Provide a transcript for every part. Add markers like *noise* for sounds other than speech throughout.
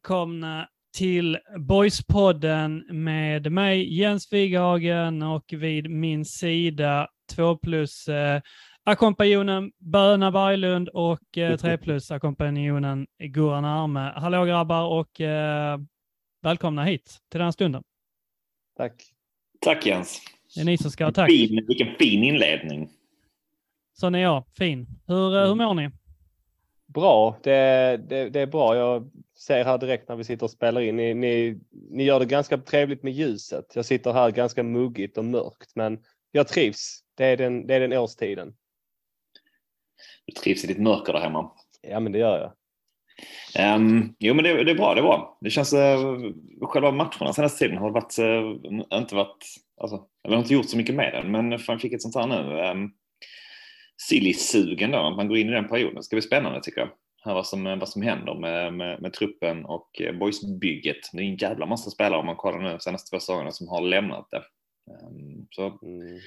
välkomna till Boyspodden med mig Jens Wighagen och vid min sida 2 plus eh, ackompanjonen Böna Berglund och eh, 3 plus ackompanjonen Goran Arme. Hallå grabbar och eh, välkomna hit till den här stunden. Tack. Tack Jens. Det är ni som ska ha tack. Fin, vilken fin inledning. Sån är jag, fin. Hur, eh, hur mår ni? Bra, det, det, det är bra. Jag ser här direkt när vi sitter och spelar in. Ni, ni, ni gör det ganska trevligt med ljuset. Jag sitter här ganska muggigt och mörkt, men jag trivs. Det är den, det är den årstiden. Du trivs i ditt mörker där hemma. Ja, men det gör jag. Um, jo, men det, det är bra. Det är bra. Det känns... Uh, själva matcherna senaste tiden har varit, uh, inte varit... Alltså, jag har inte gjort så mycket med den, men fan fick ett sånt här nu. Um, Silly-sugen då, att man går in i den perioden. Det ska bli spännande tycker jag. Här vad som, vad som händer med, med, med truppen och boysbygget. Det är en jävla massa spelare om man kollar nu de senaste två säsongerna som har lämnat det. Um, så Mm.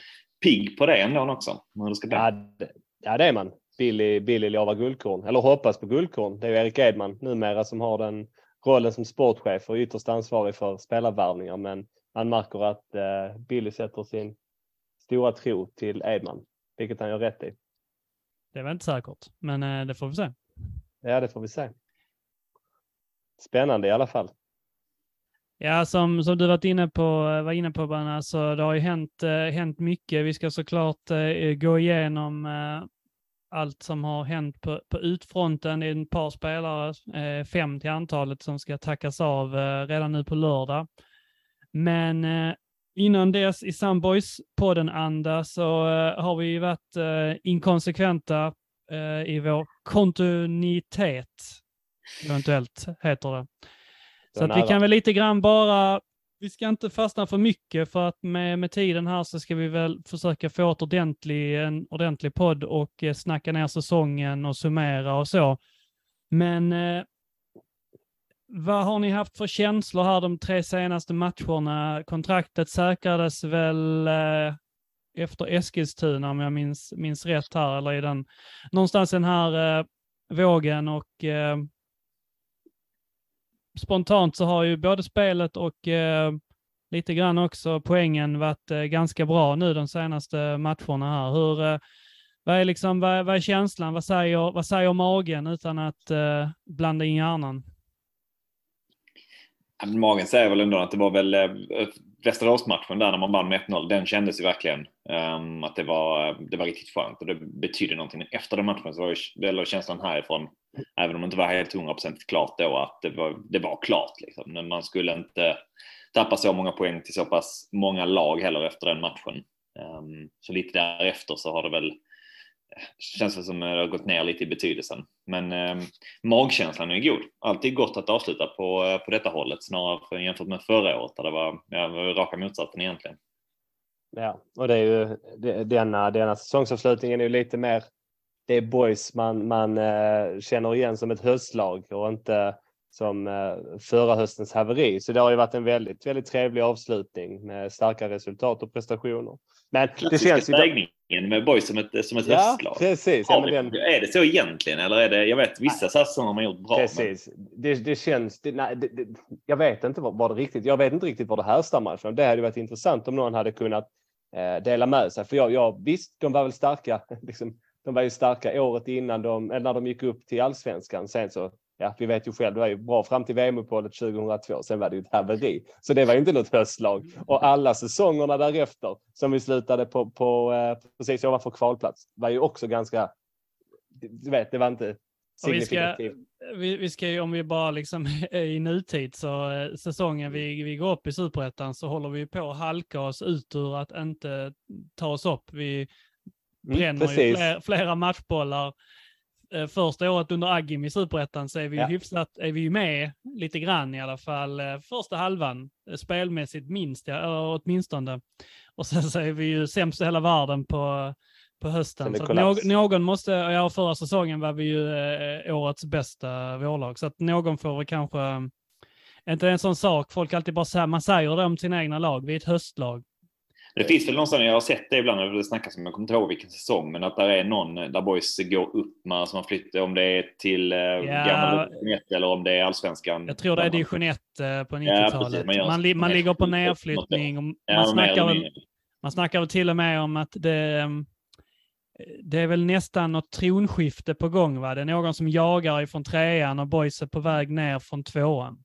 pigg på det ändå också. Det ska bli. Ja, det, ja, det är man. Billy, Billy lovar guldkorn, eller hoppas på guldkorn. Det är ju Erik Edman numera som har den rollen som sportchef och ytterst ansvarig för spelarvärvningar. Men man märker att eh, Billy sätter sin stora tro till Edman, vilket han gör rätt i. Det är väl inte säkert, men eh, det får vi se. Ja, det får vi se. Spännande i alla fall. Ja, som, som du varit inne på, var inne på Banna, så det har ju hänt, eh, hänt mycket. Vi ska såklart eh, gå igenom eh, allt som har hänt på, på utfronten. Det är ett par spelare, eh, fem till antalet, som ska tackas av eh, redan nu på lördag. Men eh, innan dess i Sunboys podden anda så eh, har vi ju varit eh, inkonsekventa eh, i vår kontinuitet, eventuellt heter det. Så att vi kan väl lite grann bara, vi ska inte fastna för mycket för att med, med tiden här så ska vi väl försöka få ett ordentlig, en ordentlig podd och eh, snacka ner säsongen och summera och så. Men eh, vad har ni haft för känslor här de tre senaste matcherna? Kontraktet säkrades väl eh, efter Eskilstuna om jag minns, minns rätt här, eller i den, någonstans den här eh, vågen och eh, spontant så har ju både spelet och eh, lite grann också poängen varit eh, ganska bra nu de senaste matcherna här. Hur, eh, vad, är liksom, vad, vad är känslan? Vad säger, vad säger magen utan att eh, blanda in hjärnan? Magen säger väl ändå att det var väl eh, Västeråsmatchen där när man vann med 1-0. Den kändes ju verkligen um, att det var, det var riktigt skönt och det betydde någonting. Men efter den matchen så var ju eller känslan härifrån, även om det inte var helt 100% klart då, att det var, det var klart. Liksom. Men man skulle inte tappa så många poäng till så pass många lag heller efter den matchen. Um, så lite därefter så har det väl känns det som att det har gått ner lite i betydelsen. Men eh, magkänslan är god. Alltid gott att avsluta på, eh, på detta hållet snarare för, jämfört med förra året där det var, ja, det var raka motsatsen egentligen. Ja, och det är ju denna, denna säsongsavslutningen är ju lite mer det är boys man, man eh, känner igen som ett höstlag och inte som eh, förra höstens haveri. Så det har ju varit en väldigt, väldigt trevlig avslutning med starka resultat och prestationer. Men det känns ju... Stängningen med boys som ett, som ett ja, höstlag. Precis. Ja, men den, Är det så egentligen? Eller är det, jag vet vissa säsonger har man gjort bra. Precis. Det, det känns... Det, nej, det, det, jag vet inte vad, det riktigt... Jag vet inte riktigt vad det härstammar ifrån. Det hade varit intressant om någon hade kunnat eh, dela med sig. För jag, jag, visst, de var väl starka. *laughs* Liksom, de var ju starka året innan de, eller när de gick upp till allsvenskan. Sen så, ja, vi vet ju själv, det var ju bra fram till VM-uppehållet 2002. Sen var det ju ett haveri. Så det var ju inte något höstlag. Och alla säsongerna därefter som vi slutade på, på eh, precis ovanför kvalplats var ju också ganska, du vet, det var inte signifikativt. vi, vi ska ju, om vi bara liksom *laughs* är i nutid, så eh, säsongen vi, vi går upp i superettan så håller vi på att halka oss ut ur att inte ta oss upp. Vi Mm, bränner ju precis. fler, flera matchbollar. Eh, Första året under Agim i superettan så är vi ju Ja. hyfsat, är vi ju med lite grann i alla fall. eh, Första halvan, eh, spelmässigt minst, ja, eller åtminstone. Och sen så är vi ju sämst i hela världen på, på hösten. Så någon, någon måste, ja förra säsongen var vi ju eh, årets bästa vårlag, så att någon får väl kanske inte en sån sak folk alltid bara säger, man säger det om sina egna lag, vi är ett höstlag. Det finns väl någonstans, jag har sett det ibland, det snackas om, jag kommer inte ihåg vilken säsong, men att det är någon där boys går upp med, alltså man flyttar, om det är till eh, Ja. gamla division 1 eller om det är allsvenskan. Jag tror det är division 1 eh, på 90-talet. precis, man man, man en- ligger på nedflyttning. Och Ja, man, mer snackar väl, man snackar väl till och med om att det, ehm, det är väl nästan något tronskifte på gång. Va? Det är någon som jagar ifrån trean och boys är på väg ner från tvåan.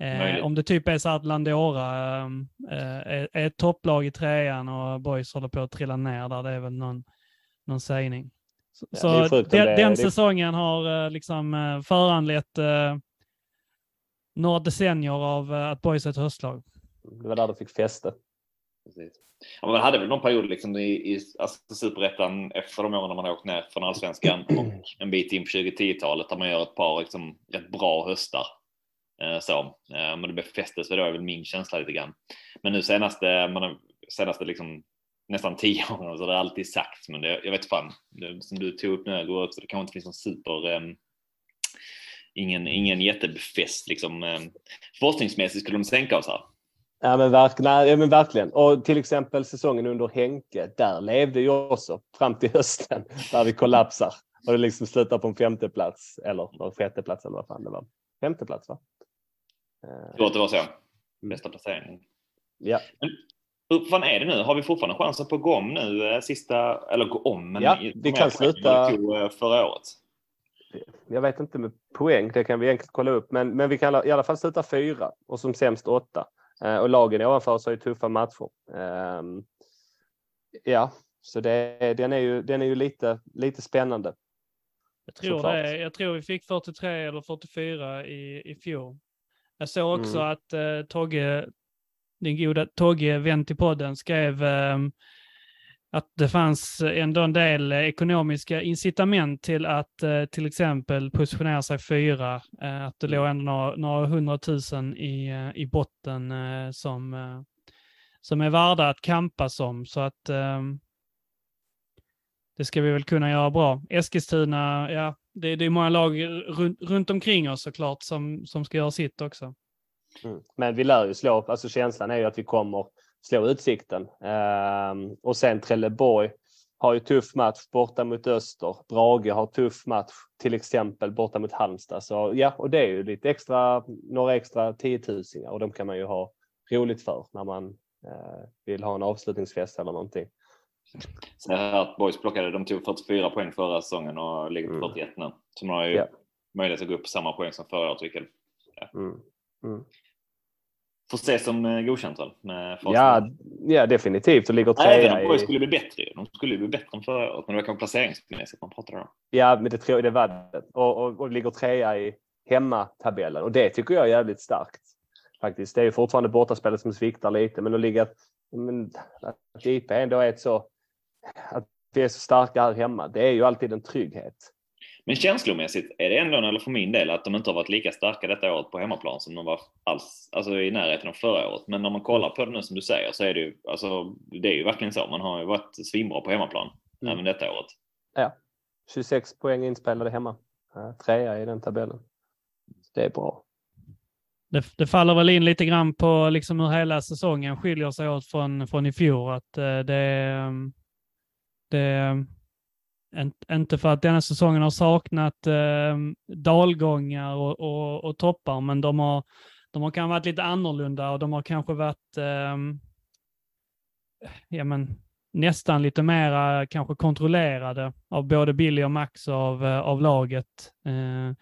Eh, om det typ är så att Landora ehm, eh, är, är ett topplag i trean och boys håller på att trilla ner där, det är väl någon, någon sägning. Så, Ja, så den, det- den det- säsongen har eh, liksom eh, föranlett eh, några decennier av eh, att boys är ett höstlag. Det var där det fick fäste. Precis. Ja, man hade väl någon period liksom i, i alltså, superettan efter de åren när man har åkt ner från allsvenskan och en bit in på 2010-talet där man gör ett par liksom, rätt bra höstar. Eh, så. Eh, men det befästes väl då är väl min känsla lite grann. Men nu senaste, man har, senaste liksom, nästan tio *laughs* åren så har det alltid sagts, men det, jag vet fan, det, som du tog upp nu går också, det kanske inte finns någon super um, Ingen, ingen jättebefäst liksom. Um, forskningsmässigt skulle de sänka oss här. Ja men, verk, nej, ja, men verkligen. Och till exempel säsongen under Henke, där levde ju också fram till hösten *laughs* där vi kollapsar. Och det liksom slutar på en femte plats eller en sjätte plats eller vad fan det var. Femte plats va? Eh, Jag tror att det var så. Bästa placeringen. Ja, Hur fan är det nu? Har vi fortfarande chansen på att gå om nu eh, sista, eller gå om, men Ja, vi kan sluta- eh, förra året. jag vet inte med poäng, det kan vi enkelt kolla upp. Men, men vi kan i alla fall sluta fyra och som sämst åtta. Eh, och lagen ovanför oss har ju tuffa matcher. Ehm, ja, så det, den är ju, den är ju lite, lite spännande. Jag tror, Såklart. det, jag tror vi fick 43 eller 44 i, i fjol. Jag såg också Mm. att eh, Togge, din goda Togge, vän till podden, skrev ehm, att det fanns ändå en del eh, ekonomiska incitament till att eh, till exempel positionera sig fyra. Att det låg ändå några, några hundratusen i, i botten som, som är värda att kampas om. Så att ehm, det ska vi väl kunna göra bra. Eskilstuna, ja, det, det är många lag runt, runt omkring oss såklart som, som ska göra sitt också. Mm. Men vi lär ju slå, alltså känslan är ju att vi kommer slå Utsikten. Ehm, och sen Trelleborg har ju tuff match borta mot Öster. Brage har tuff match till exempel borta mot Halmstad. Så ja, och det är ju lite extra, några extra tiotusingar och de kan man ju ha roligt för när man eh, vill ha en avslutningsfest eller någonting. Så att Boys plockade, de tog 44 poäng förra säsongen och ligger på Mm. 41 nu. Så man har ju Ja. möjlighet att gå upp på samma poäng som förra året, vilket Mm. Mm. får ses som eh, godkänt väl? Ja, ja, definitivt. Och ligger Även trea om Boys i... skulle bli bättre. De skulle bli bättre än förra året, men det var kanske placeringsmässigt man pratade om. Ja, men det tror jag det var det. Och, och, och ligger trea i hemmatabellen. Och det tycker jag är jävligt starkt. Faktiskt. Det är ju fortfarande bortaspelet som sviktar lite, men att ligga... Men, att IP ändå är ett så... Att vi är så starka här hemma, det är ju alltid en trygghet. Men känslomässigt är det ändå, eller för min del, att de inte har varit lika starka detta året på hemmaplan som de var alls, alltså i närheten av förra året. Men när man kollar på det nu som du säger så är det ju, alltså, det är ju verkligen så. Man har ju varit svinbra på hemmaplan Mm. även detta året. 26 poäng inspelade hemma. Ja, Trea i den tabellen. Det är bra. Det, det faller väl in lite grann på liksom hur hela säsongen skiljer sig åt från, från i fjol. Att eh, det, är, det är eh, inte för att denna säsongen har saknat eh, dalgångar och, och, och toppar, men de har, de har kanske varit lite annorlunda och de har kanske varit eh, ja, men, nästan lite mera kanske kontrollerade av både Billy och Max av, eh, av laget. Eh,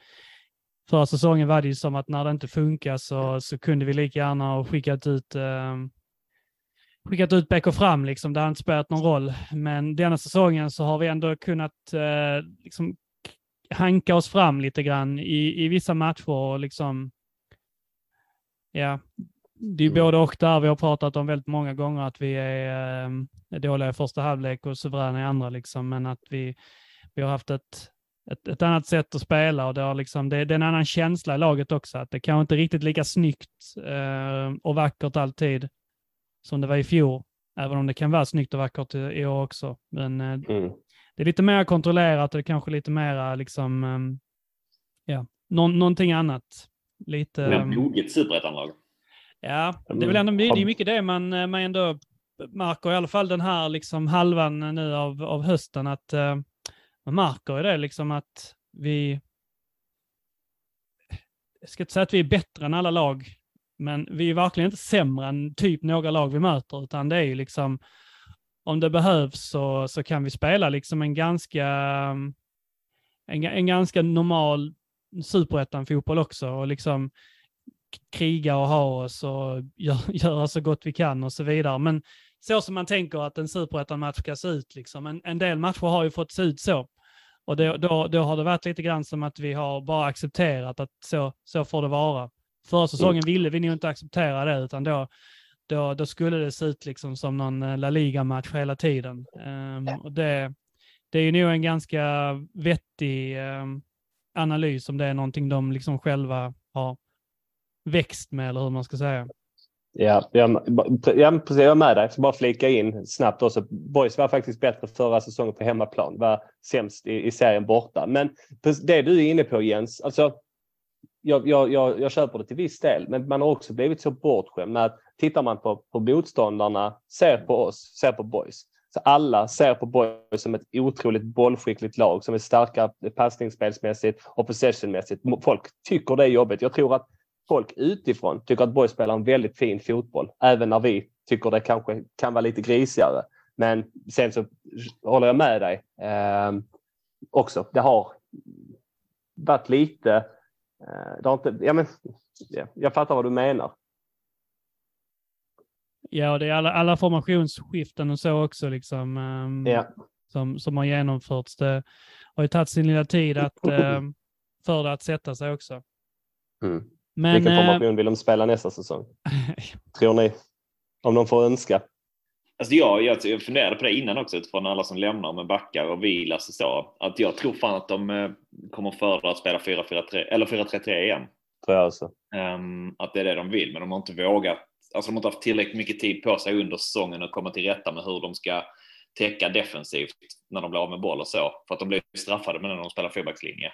Förra säsongen var det ju som att när det inte funkar så, så kunde vi lika gärna ha skickat ut eh, skickat ut BK fram liksom. Det har inte spelat någon roll. Men denna säsongen så har vi ändå kunnat eh, liksom hanka oss fram lite grann i, i vissa matcher och liksom ja, det är Mm. både och där vi har pratat om väldigt många gånger att vi är eh, dåliga i första halvlek och suveräna i andra liksom, men att vi, vi har haft ett, ett, ett annat sätt att spela och det, har liksom, det, det är en annan känsla i laget också, att det kanske inte är riktigt lika snyggt eh, och vackert alltid som det var i fjol, även om det kan vara snyggt och vackert i, år också. Men eh, Mm. det är lite mer kontrollerat och kanske lite mer liksom, ehm, ja, nå, någonting annat lite... Mer ehm, moget superettanlag. Ja, det är Mm. väl ändå det är mycket det man, man ändå märker, i alla fall den här liksom halvan nu av, av hösten, att eh, man märker ju det liksom att vi... Jag ska inte säga att vi är bättre än alla lag, men vi är verkligen inte sämre än typ några lag vi möter, utan det är ju liksom om det behövs så, så kan vi spela liksom en ganska en, en ganska normal superettan-fotboll också och liksom kriga och ha oss och gör, *laughs* göra så gott vi kan och så vidare. Men så som man tänker att en superettan-match ska se ut. Liksom. En, en del matcher har ju fått se ut så. Och då, då, då har det varit lite grann som att vi har bara accepterat att så, så får det vara. Förra säsongen ville vi nog inte acceptera det, utan då, då, då skulle det se ut liksom som någon eh, La Liga-match hela tiden. Ehm, och det, det är ju nog en ganska vettig ehm, analys om det är någonting de liksom själva har växt med, eller hur man ska säga. Ja, jag, ja, precis, jag är med dig. Jag ska bara flika in snabbt också. Boys var faktiskt bättre förra säsongen på hemmaplan. Var sämst i, i serien borta. Men det du är inne på Jens, alltså jag, jag, jag, jag köper det till viss del, men man har också blivit så bortskämd med att tittar man på, på motståndarna, ser på oss, ser på boys. Så alla ser på boys som ett otroligt bollskickligt lag som är starka passningsspelsmässigt och possessionmässigt. Folk tycker det är jobbigt. Jag tror att folk utifrån tycker att boys spelar en väldigt fin fotboll, även när vi tycker det kanske kan vara lite grisigare. Men sen så håller jag med dig eh, också. Det har varit lite det har inte, ja, men, ja, jag fattar vad du menar. Ja, och det är alla, alla formationsskiften och så också liksom, ehm, Ja. som, som har genomförts. Det har ju tagit sin lilla tid att, *laughs* ehm, för det att sätta sig också. Mm. Men, Vilken eh, formation vill de spela nästa säsong? *laughs* Tror ni? Om de får önska. Alltså jag, jag, jag funderade på det innan också utifrån alla som lämnar med backar och vilas och så. Att jag tror fan att de eh, kommer föredra att spela 4-4-3 eller 4-3-3 igen. Tror jag också. Ehm, att det är det de vill, men de har inte vågat. Alltså de har inte haft tillräckligt mycket tid på sig under säsongen att komma till rätta med hur de ska täcka defensivt när de blir av med boll och så. För att de blir straffade med när de spelar fyrbackslinje.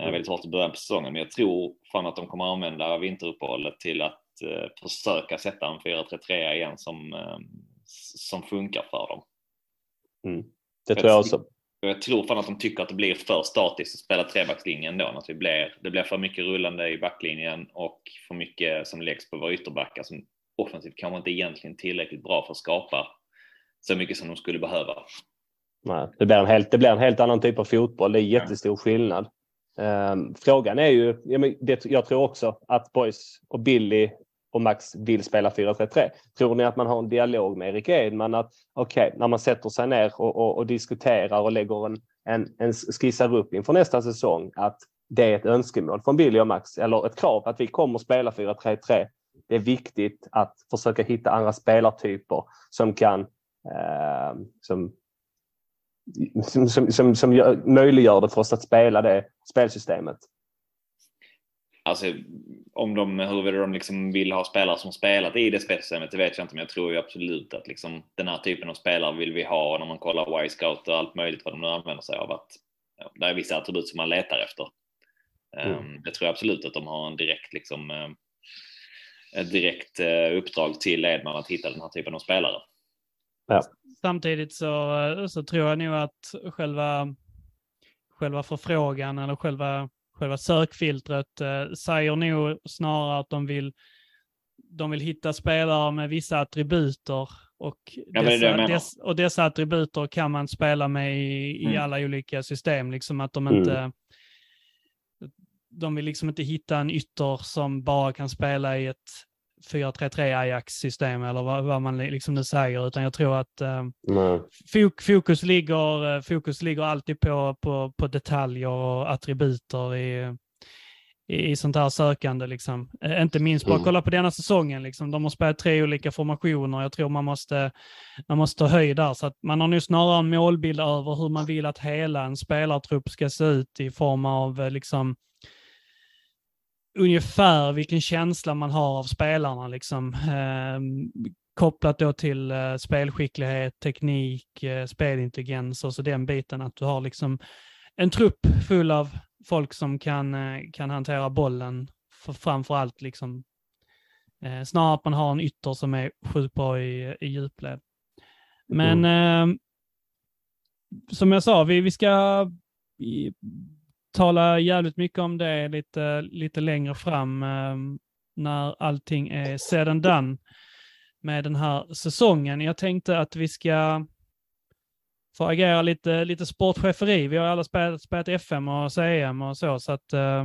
Mm. Väldigt hårt i början på säsongen, men jag tror fan att de kommer använda vinteruppehållet till att eh, försöka sätta en 4-3-3 igen som, eh, som funkar för dem. Mm. Det tror jag också. Jag tror fan att de tycker att det blir för statiskt att spela trebackslinjen då. Att vi blir, det blir för mycket rullande i backlinjen och för mycket som läggs på våra ytterbackar som offensivt kanske inte egentligen tillräckligt bra för att skapa så mycket som de skulle behöva. Nej, det, blir en helt, det blir en helt annan typ av fotboll. Det är jättestor skillnad. Um, frågan är ju, jag, men, det, jag tror också att Boys och Billy och Max vill spela 4-3-3. Tror ni att man har en dialog med Erik Edman att okej, okay, när man sätter sig ner och, och, och, diskuterar och lägger en, en, en skissar upp inför nästa säsong att det är ett önskemål från Billy och Max eller ett krav att vi kommer spela 4-3-3. Det är viktigt att försöka hitta andra spelartyper som kan eh, som, som, som, som, som gör, möjliggör det för oss att spela det spelsystemet. Alltså om de, huruvida de liksom vill ha spelare som spelat i det spelsystemet, det vet jag inte, men jag tror ju absolut att liksom den här typen av spelare vill vi ha när man kollar Y-scout och allt möjligt vad de nu använder sig av. Att, ja, det är vissa attribut som man letar efter. Mm. Um, det tror jag absolut att de har en direkt liksom um, ett direkt uh, uppdrag till Edman att hitta den här typen av spelare. Ja. Samtidigt så, så tror jag nog att själva, själva förfrågan eller själva själva sökfiltret eh, säger nog snarare att de vill, de vill hitta spelare med vissa attributer och, ja, dessa, dess, och dessa attributer kan man spela med i, mm. i alla olika system. Liksom att de inte mm. de vill liksom inte hitta en ytter som bara kan spela i ett 4-3-3 Ajax-system eller vad, vad, man liksom nu säger, utan jag tror att eh, fok, fokus, ligger, fokus ligger alltid på, på, på detaljer och attributer i, i, i sånt här sökande. Liksom. Eh, inte minst bara kolla på denna säsongen. Liksom. De har spelat tre olika formationer. Jag tror man måste, man måste ta höjd där. Så att man har nu snarare en målbild över hur man vill att hela en spelartrupp ska se ut i form av liksom, ungefär vilken känsla man har av spelarna. Liksom. Eh, kopplat då till eh, spelskicklighet, teknik, eh, spelintelligens och så den biten att du har liksom en trupp full av folk som kan, kan hantera bollen för framför allt liksom eh, snarare att man har en ytter som är sjukt bra i, i djupled. Men eh, som jag sa, vi, vi ska i, tala jävligt mycket om det lite, lite längre fram eh, när allting är said and done med den här säsongen. Jag tänkte att vi ska få agera lite, lite sportcheferi. Vi har alla spelat, spelat FM och CM och så, så att uh,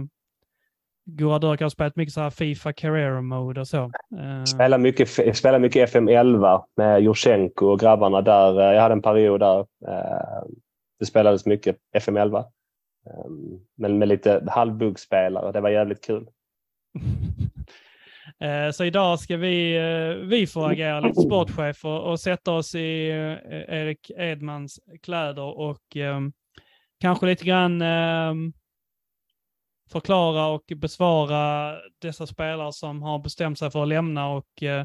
Gurra Dörk har spelat mycket så här Fifa Career Mode och så. Uh, spelar, mycket, spelar mycket FM 11 med Jursenko och grabbarna där. Jag hade en period där uh, det spelades mycket FM 11. Ehm, men med lite halvbuggspelare. Det var jävligt kul. *laughs* Eh, så idag ska vi, eh, vi få agera lite sportchef och, och sätta oss i eh, Erik Edmans kläder och um, kanske lite grann um, förklara och besvara dessa spelare som har bestämt sig för att lämna och uh,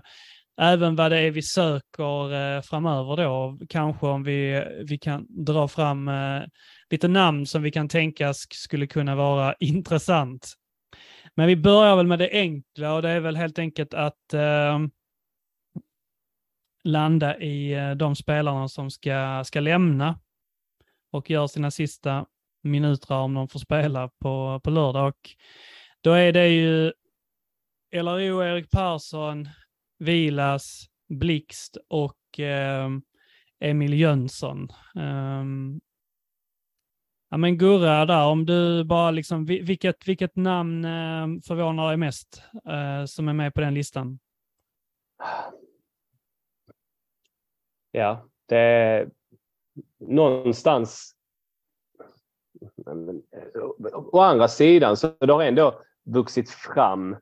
även vad det är vi söker uh, framöver då. Kanske om vi, vi kan dra fram uh, lite namn som vi kan tänka skulle kunna vara *laughs* intressant men vi börjar väl med det enkla och det är väl helt enkelt att eh, landa i eh, de spelarna som ska, ska lämna och gör sina sista minuter om de får spela på, på lördag. Och då är det ju LRO, Erik Persson, Vilas, Blixt och eh, Emil Jönsson. Um, Ja men Gurra där, om du bara liksom, vilket, vilket namn eh, förvånar dig mest eh, som är med på den listan? Ja, det är någonstans. Eh, å andra sidan så det har ändå vuxit fram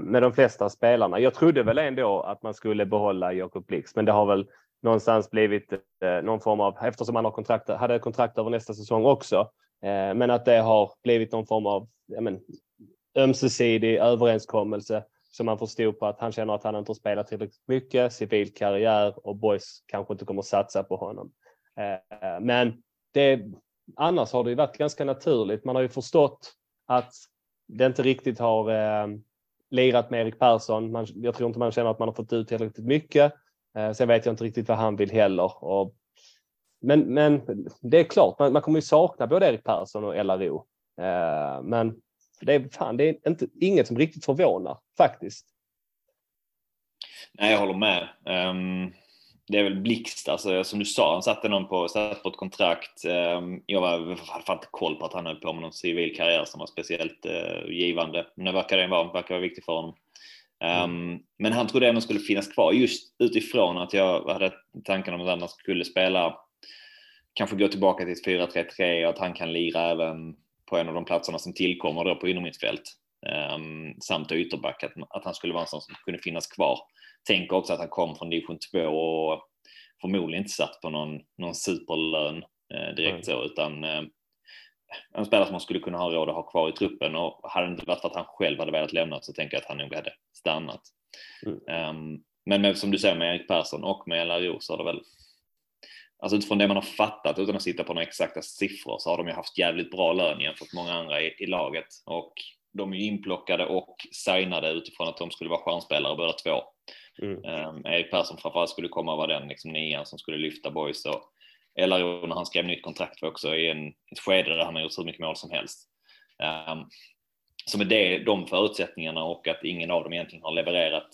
med de flesta spelarna. Jag trodde väl ändå att man skulle behålla Jakob Blix, men det har väl någonstans blivit eh, någon form av, eftersom man har kontrakt, hade kontrakt över nästa säsong också, eh, men att det har blivit någon form av men, ömsesidig överenskommelse som man förstod på att han känner att han inte har spelat tillräckligt mycket, civil karriär och Boys kanske inte kommer satsa på honom. Eh, men det, annars har det ju varit ganska naturligt. Man har ju förstått att det inte riktigt har eh, lirat med Erik Persson. Man, jag tror inte man känner att man har fått ut tillräckligt mycket. Eh, sen vet jag inte riktigt vad han vill heller. Och, men, men det är klart, man, man kommer ju sakna både Erik Persson och LRO. Eh, men det är, fan, det är inte, inget som riktigt förvånar faktiskt. Nej, jag håller med. Um, det är väl Blixt, alltså, som du sa, han satte någon på, satt på ett kontrakt. Um, jag var, hade inte koll på att han höll på med någon civil karriär som var speciellt uh, givande. Men det verkar det vara, verkar vara viktigt för honom. Um, men han trodde ändå skulle finnas kvar just utifrån att jag hade tanken om att han skulle spela, kanske gå tillbaka till ett 4-3-3 och att han kan lira även på en av de platserna som tillkommer då på inomhusfält. Um, samt ytterback, att, att han skulle vara en sån som kunde finnas kvar. Tänker också att han kom från division 2 och förmodligen inte satt på någon, någon superlön eh, direkt mm. så, utan eh, en spelare som man skulle kunna ha råd att ha kvar i truppen och hade det inte varit för att han själv hade velat lämna så tänker jag att han nog hade stannat. Mm. Um, men med, som du säger med Erik Persson och med LRO så har det väl Alltså utifrån det man har fattat utan att sitta på några exakta siffror så har de ju haft jävligt bra lön jämfört med många andra i, i laget och de är ju inplockade och signade utifrån att de skulle vara stjärnspelare båda två. Mm. Um, Erik Persson framförallt skulle komma och vara den liksom nian som skulle lyfta boys och LRO när han skrev nytt kontrakt var också i en, ett skede där han har gjort hur mycket mål som helst. Um, så med det, de förutsättningarna och att ingen av dem egentligen har levererat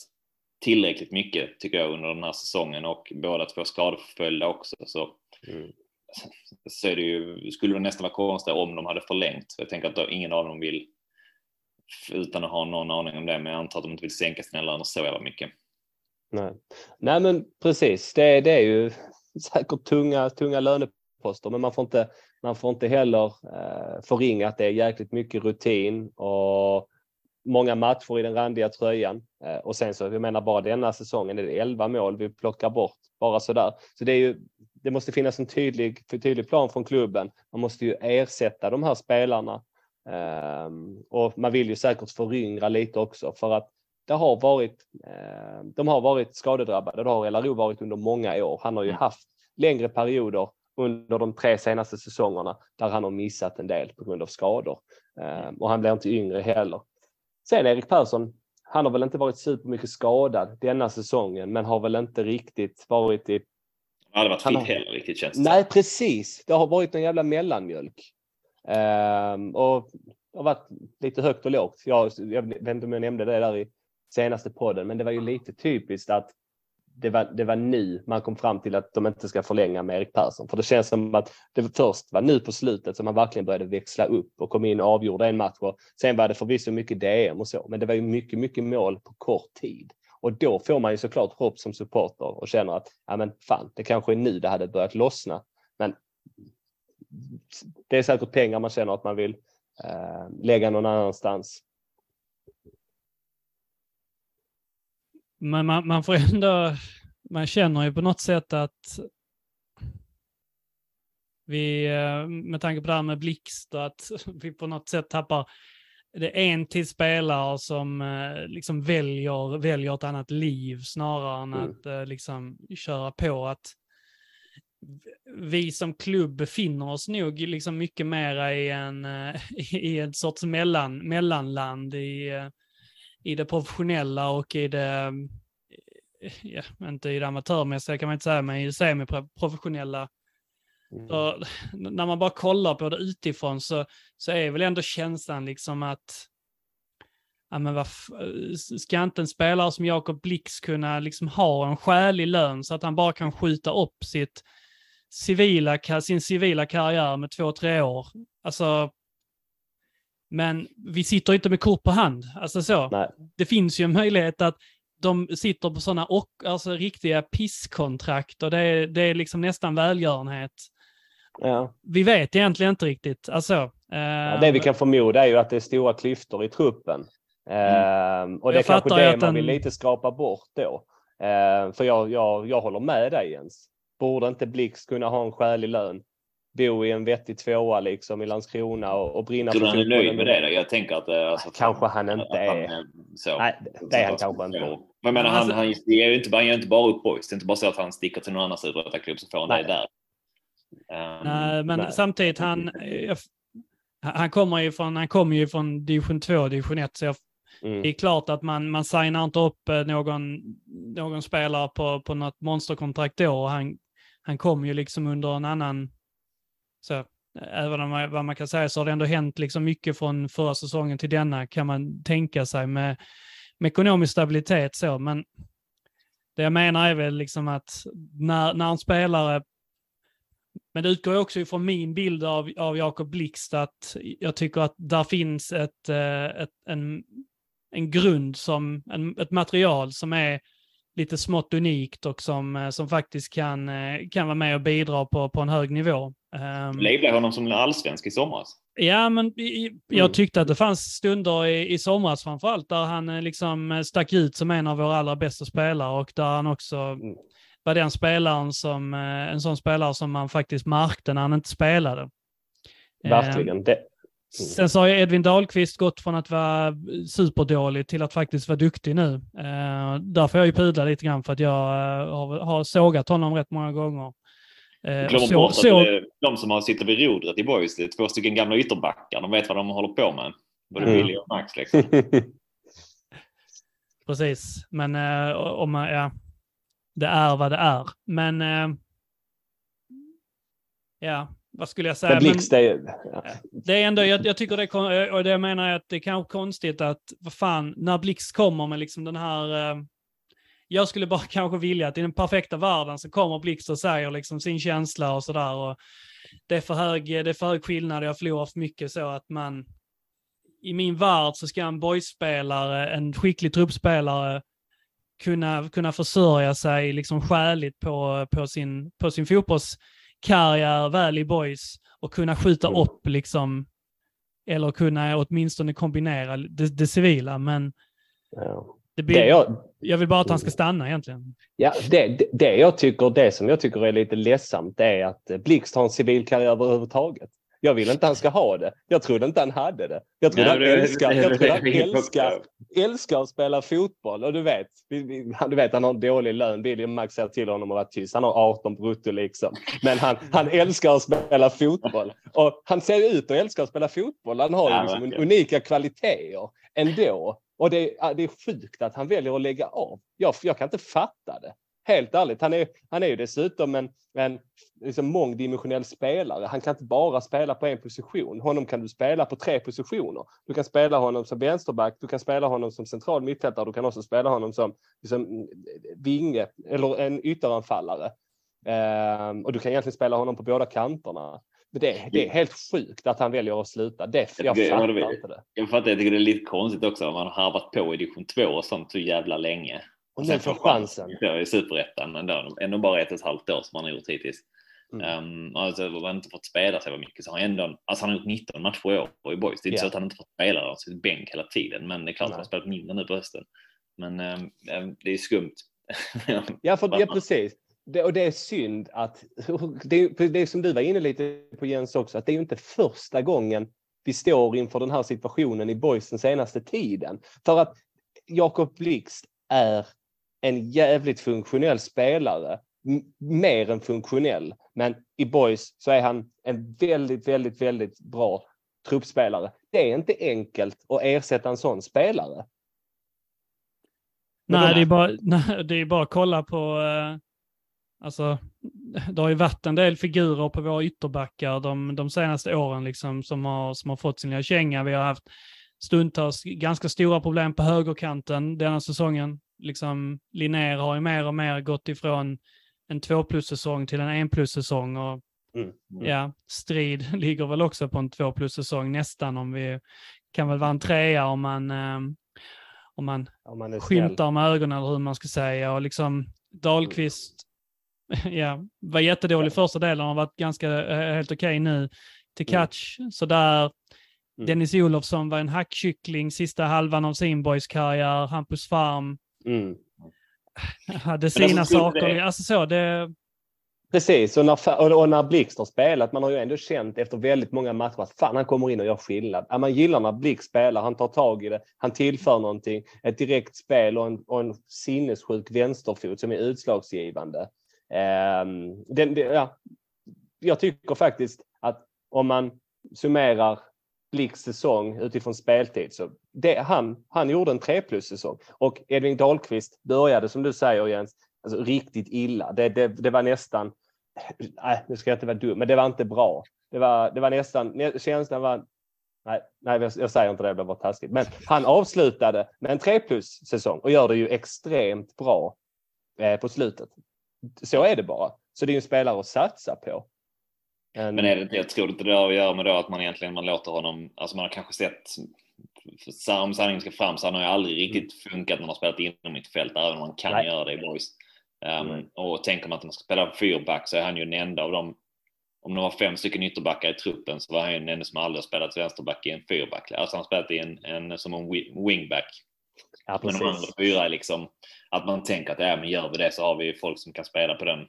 tillräckligt mycket tycker jag under den här säsongen och båda två skadeföljda också så, mm. så är det ju, skulle det nästan vara konstigt om de hade förlängt. Jag tänker att då, ingen av dem vill utan att ha någon aning om det, men jag antar att de inte vill sänka sina löner så jävla mycket. Nej. Nej, men precis. Det, det är ju *laughs* säkert tunga, tunga löneposter, men man får inte, man får inte heller eh, förringa att det är jäkligt mycket rutin och många matcher i den randiga tröjan. Eh, och sen så, jag menar bara denna säsongen är det 11 mål vi plockar bort bara sådär. Så det är ju, det måste finnas en tydlig, tydlig plan från klubben. Man måste ju ersätta de här spelarna. Um, och man vill ju säkert föryngra lite också för att det har varit, eh, de har varit skadedrabbade. Det har LRO varit under många år. Han har ju mm. haft längre perioder under de tre senaste säsongerna där han har missat en del på grund av skador. Eh, och han blir inte yngre heller. Sen Erik Persson, han har väl inte varit supermycket skadad denna säsongen, men har väl inte riktigt varit i... Han hade varit fit har- heller riktigt känns det Nej, precis. Det har varit en jävla mellanmjölk. Ehm, och det har varit lite högt och lågt. Jag, jag vet inte om jag nämnde det där i senaste podden, men det var ju lite typiskt att det var, det var nu man kom fram till att de inte ska förlänga med Erik Persson. För det känns som att det först var nu på slutet som han verkligen började växla upp och kom in och avgjorde en match. Och sen var det förvisso mycket DM och så, men det var ju mycket, mycket mål på kort tid. Och då får man ju såklart hopp som supporter och känner att ja, men fan, det kanske är nu det hade börjat lossna. Men det är säkert pengar man känner att man vill eh, lägga någon annanstans. Men man, man får ändå, man känner ju på något sätt att vi, eh, med tanke på det här med Blixt, att *laughs* vi på något sätt tappar, det är en till spelare som eh, liksom väljer, väljer ett annat liv snarare än Mm. att eh, liksom köra på att vi som klubb befinner oss nog liksom mycket mera i en, *laughs* i en sorts mellan, mellanland i, i det professionella och i det, eh, ja, inte i det amatörmässiga kan man inte säga, men i det semiprofessionella. Mm. Så, när man bara kollar på det utifrån så, så är väl ändå känslan liksom att ja, men vad, ska inte en spelare som Jakob Blix kunna liksom ha en skälig lön så att han bara kan skjuta upp sitt civila, sin civila karriär med två, tre år? Alltså, men vi sitter inte med kort på hand. Alltså så. Nej. Det finns ju en möjlighet att de sitter på sådana och, alltså riktiga pisskontrakt och det är, det är liksom nästan välgörenhet. Ja. Vi vet egentligen inte riktigt. Alltså, Ja, eh, det vi kan förmoda är ju att det är stora klyftor i truppen. Ehm, och det är kanske det man den- vill lite skrapa bort då. Ehm, för jag, jag, jag håller med dig Jens. Borde inte Blix kunna ha en skälig lön? Bo i en vettig tvåa liksom i Landskrona och, och brinna Tror du han är nöjd med det? Då? Jag tänker att... eh, Alltså, Kanske han inte han är. så. Nej, det är han kanske inte. Men jag menar, han, Alltså- han, ger ju inte, bara- han ger inte bara upp boys. Det är inte bara så att han sticker till någon annan superettaklubb så får han Nej. det där. Um, Nej, men nej. samtidigt, han, jag, han kommer ju från, han kommer ju från division 2, division 1, så jag, det är Mm. klart att man, man signar inte upp eh, någon, någon spelare på, på något monsterkontrakt då. och Han, han kom ju liksom under en annan, så eh, även om man, vad man kan säga så har det ändå hänt liksom mycket från förra säsongen till denna kan man tänka sig med, med ekonomisk stabilitet så, men det jag menar är väl liksom att när, när en spelare men det utgår också ifrån min bild av, av Jakob Blixt att jag tycker att där finns ett, eh, ett, en, en grund, som, en, ett material som är lite smått unikt och som, eh, som faktiskt kan, kan vara med och bidra på, på en hög nivå. Um, Labelade honom som allsvensk i somras. Ja, men jag Mm. tyckte att det fanns stunder i, i somras framförallt där han eh, liksom eh, stack ut som en av våra allra bästa spelare och där han också Mm. var den spelaren som, eh, en sån spelare som man faktiskt märkte när han inte spelade. Verkligen. Det, Sen så har ju Edvin Dahlqvist gått från att vara superdålig till att faktiskt vara duktig nu. Eh, där får jag ju pudla lite grann för att jag har, har sågat honom rätt många gånger. Eh, glömmer så- bort att så- det är de som har sitter vid rodret i Boys, det är två stycken gamla ytterbackar. De vet vad de håller på med. Både Mm. Billy och Max liksom. *laughs* Precis, men eh, om man, ja, det är vad det är. Men eh, ja, vad skulle jag säga? men det är... Ja. det är ändå, jag, jag tycker det och det menar jag att det är kanske konstigt att, vad fan, när Blix kommer med liksom den här, eh, jag skulle bara *laughs* kanske vilja att i den perfekta världen så kommer Blix och säger liksom sin känsla och sådär. Och det är för hög, det är för hög skillnad, jag förlorar för mycket så att man, i min värld så ska en boyspelare, en skicklig truppspelare, kunna, kunna försörja sig liksom skäligt på, på, sin, på sin fotbollskarriär väl i boys och kunna skjuta Mm. upp liksom, eller kunna åtminstone kombinera det, det civila. Men Ja. Det blir, Det jag, jag vill bara att han ska stanna egentligen. Ja, det, det, det jag tycker, det som jag tycker är lite ledsamt, det är att eh, Blixt har en civil karriär överhuvudtaget. Jag vill inte han ska ha det. Jag trodde inte han hade det. Jag trodde Nej, han älskar, jag trodde han älskar, älskar att spela fotboll. Och du vet, du vet han har en dålig lön. William Max säger till honom att vara tyst. Han har 18 brutto liksom. Men han, han älskar att spela fotboll. Och han ser ut att älska att spela fotboll. Han har Ja, liksom unika kvaliteter. ändå. Och det, det är sjukt att han väljer att lägga av. Jag, jag kan inte fatta det. Helt ärligt, han är, han är ju dessutom en, en liksom mångdimensionell spelare. Han kan inte bara spela på en position. Honom kan du spela på tre positioner. Du kan spela honom som vänsterback, du kan spela honom som central mittfältare, du kan också spela honom som liksom, vinge eller en ytteranfallare. Ehm, och du kan egentligen spela honom på båda kanterna. Det, det, är helt sjukt att han väljer att sluta. Det, jag, jag fattar det, inte det. Jag fattar, jag tycker det är lite konstigt också. Man har harvat på i division 2 och sånt så jävla länge. Och nu får chansen. I superettan ändå. Ändå bara ett och ett halvt år som han har gjort hittills. Mm. Um, alltså, han har inte fått spela så mycket. Så han, ändå, alltså, han har gjort 19 matcher i år i Boys. Det är inte yeah. så att han inte fått spela, han har suttit bänk hela tiden. Men det är klart att han spelat mindre nu på hösten. Men um, det är skumt. *laughs* ja, för, ja, precis. Det, och det är synd att, det, det som du var inne lite på Jens också, att det är inte första gången vi står inför den här situationen i Boys den senaste tiden. För att Jakob Blixt är en jävligt funktionell spelare. mer än funktionell. Men i Boys så är han en väldigt, väldigt, väldigt bra truppspelare. Det är inte enkelt att ersätta en sån spelare. Nej, det är bara, nej, *laughs* det är bara att kolla på uh Alltså, det har ju varit en del figurer på våra ytterbackar de, de senaste åren liksom, som, har, som har fått sin lilla känga. Vi har haft stundtals ganska stora problem på högerkanten denna säsongen. Liksom, Linnér har ju mer och mer gått ifrån en två plus-säsong till en en plus-säsong. Och, mm, mm. Ja, Strid *laughs* ligger väl också på en två plus-säsong nästan om vi kan väl vara en trea om man, eh, om man, om man skymtar med ögonen eller hur man ska säga. Och liksom Dahlqvist *laughs* ja, var jättedålig första delen, har varit ganska uh, helt okej okay nu. Till catch, mm. sådär. Mm. Dennis Olofsson var en hackkyckling sista halvan av sin boys karriär. Hampus Farm mm. *sighs* hade sina alltså, saker. Det... Alltså så, det... Precis, och när, och när Blixt har spelat, man har ju ändå känt efter väldigt många matcher att fan han kommer in och gör skillnad. Ja, man gillar när Blixt spelar, han tar tag i det, han tillför någonting, ett direkt spel och en, och en sinnessjuk vänsterfot som är utslagsgivande. Ehm, Den, ja, jag tycker faktiskt att om man summerar Blix säsong utifrån speltid så det, han, han gjorde en 3 plus säsong och Edvin Dahlqvist började som du säger Jens, alltså, riktigt illa. Det, det, det var nästan, nej nu ska jag inte vara dum, men det var inte bra. Det var, det var nästan, känslan var, nej, nej jag säger inte det, det blir bara taskigt. Men han avslutade med en 3 plus säsong och gör det ju extremt bra eh, på slutet. Så är det bara. Så det är en spelare att satsa på. En... Men är det inte, jag tror inte det har att göra med då att man egentligen man låter honom, alltså man har kanske sett om sanningen ska fram så han har ju aldrig riktigt funkat när man spelat inom mitt fält, även om man kan Nej. göra det i boys. Um, mm. Och tänker man att man ska spela fyrback så är han ju den enda av dem, om det var fem stycken ytterbackar i truppen så var han ju den enda som aldrig har spelat vänsterback i en fyrback. Alltså han har spelat i en, en som en wingback. Ja, men de andra fyra är liksom att man tänker att ja, men gör vi det så har vi folk som kan spela på den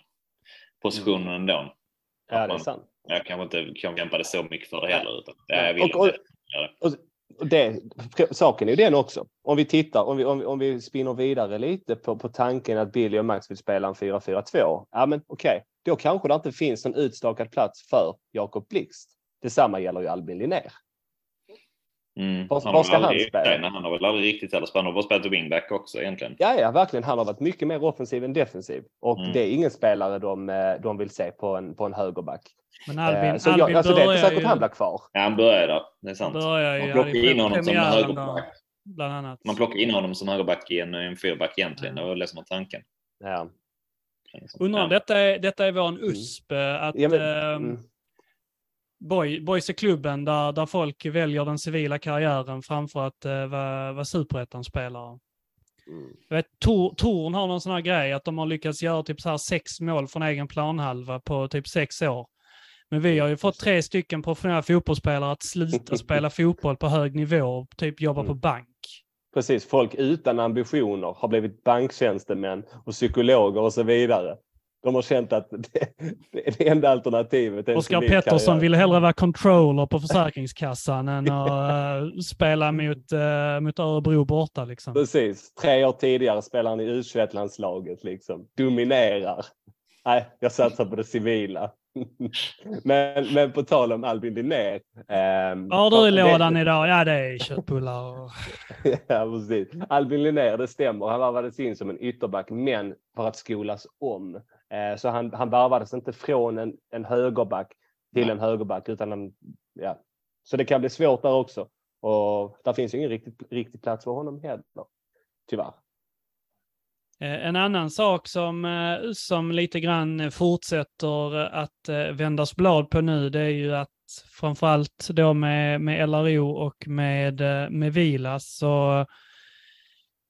positionen mm. ändå. Ja, det är sant. Jag kanske inte kan kämpa det så mycket för det heller. Utan, ja, jag vill och, och, och, och det, saken är ju den också. Om vi tittar, om vi, om, om vi spinner vidare lite på, på tanken att Billy och Max vill spela en 4-4-2. Ja, men okej, okay. då kanske det inte finns någon utstakad plats för Jakob Blixt. Detsamma gäller ju Albin Linnér. Mm. Var, han, var ska aldrig, han spela? Nej, han har väl aldrig riktigt heller spelat. Han har bara spelat wingback också egentligen. Ja, ja, verkligen. Han har varit mycket mer offensiv än defensiv. Och mm. det är ingen spelare de, eh, de vill se på en, på en högerback. Men Albin, eh, så Albin jag, alltså det är säkert ju... han blir kvar. Ja, han börjar där. Det är sant. Börjar ju, Man plockar in honom som högerback. Bland annat. Man plockar in honom som högerback i en, en fyrback egentligen. Det var det som var tanken. Ja. Undrar om detta är, detta är vår mm. USP. Att, ja, men, eh, mm boy, boys är klubben där, där folk väljer den civila karriären framför att uh, vara, vara superettan-spelare. Mm. Jag vet, Tor, Torn har någon sån här grej att de har lyckats göra typ så här sex mål från egen planhalva på typ sex år. Men vi har ju fått tre stycken professionella fotbollsspelare att sluta *laughs* spela fotboll på hög nivå och typ jobba mm. på bank. Precis, folk utan ambitioner har blivit banktjänstemän och psykologer och så vidare. De har känt att det, det är det enda alternativet. Oskar Pettersson ville hellre vara controller på Försäkringskassan än att uh, *laughs* spela mot, uh, mot Örebro borta. Liksom. Precis. Tre år tidigare spelade han i U21-landslaget. Liksom. Dominerar. Nej, jag satsar på det civila. *laughs* men, men på tal om Albin Linnér. ehm, Vad har du i det- lådan idag? Ja, det är köttbullar och... *laughs* ja, precis. Albin Linnér, det stämmer. Han värvades in som en ytterback, men för att skolas om. Eh, så han, han värvades inte från en, en högerback till en högerback, utan en, ja. Så det kan bli svårt där också. Och där finns ju ingen riktig, riktig plats för honom heller. Tyvärr. Eh, En annan sak som, eh, som lite grann fortsätter att vändas blad på nu, det är ju att framförallt då med, med LRO och med, med Vilas så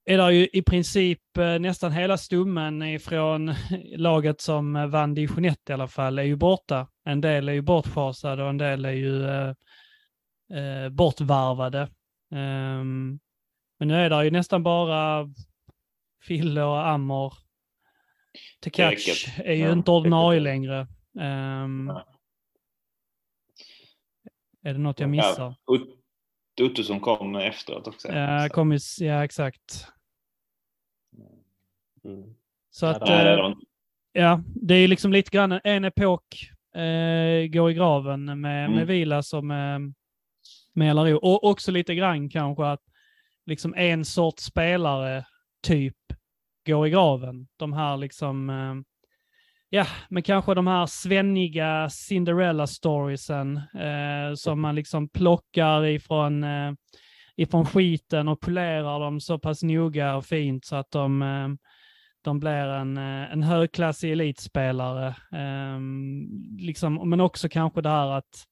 är det ju i princip eh, nästan hela stummen ifrån laget som eh, vann division 1 i alla fall är ju borta. En del är ju bortfasade och en del är ju eh, eh, bortvarvade. Ehm, men nu är det ju nästan bara Fille och Amor. Tekac Säkert. är ju Ja, inte ordinarie säkert. längre. Nej. är det något jag missar? Ja, Ottosson kom efteråt också. Ja, kom i, ja exakt. Mm. Så att, det- eh, de- ja, det är liksom lite grann en- epok eh, går i graven med, med Mm. Vilas och med, med LRO. Och också lite grann kanske att liksom en sorts spelare typ går i graven. De här liksom, eh, ja, men kanske de här svenniga Cinderella-storiesen eh, som man liksom plockar ifrån, eh, ifrån skiten och polerar dem så pass noga och fint så att de, eh, de blir en, eh, en högklassig elitspelare. Ehm, liksom, men också kanske det här att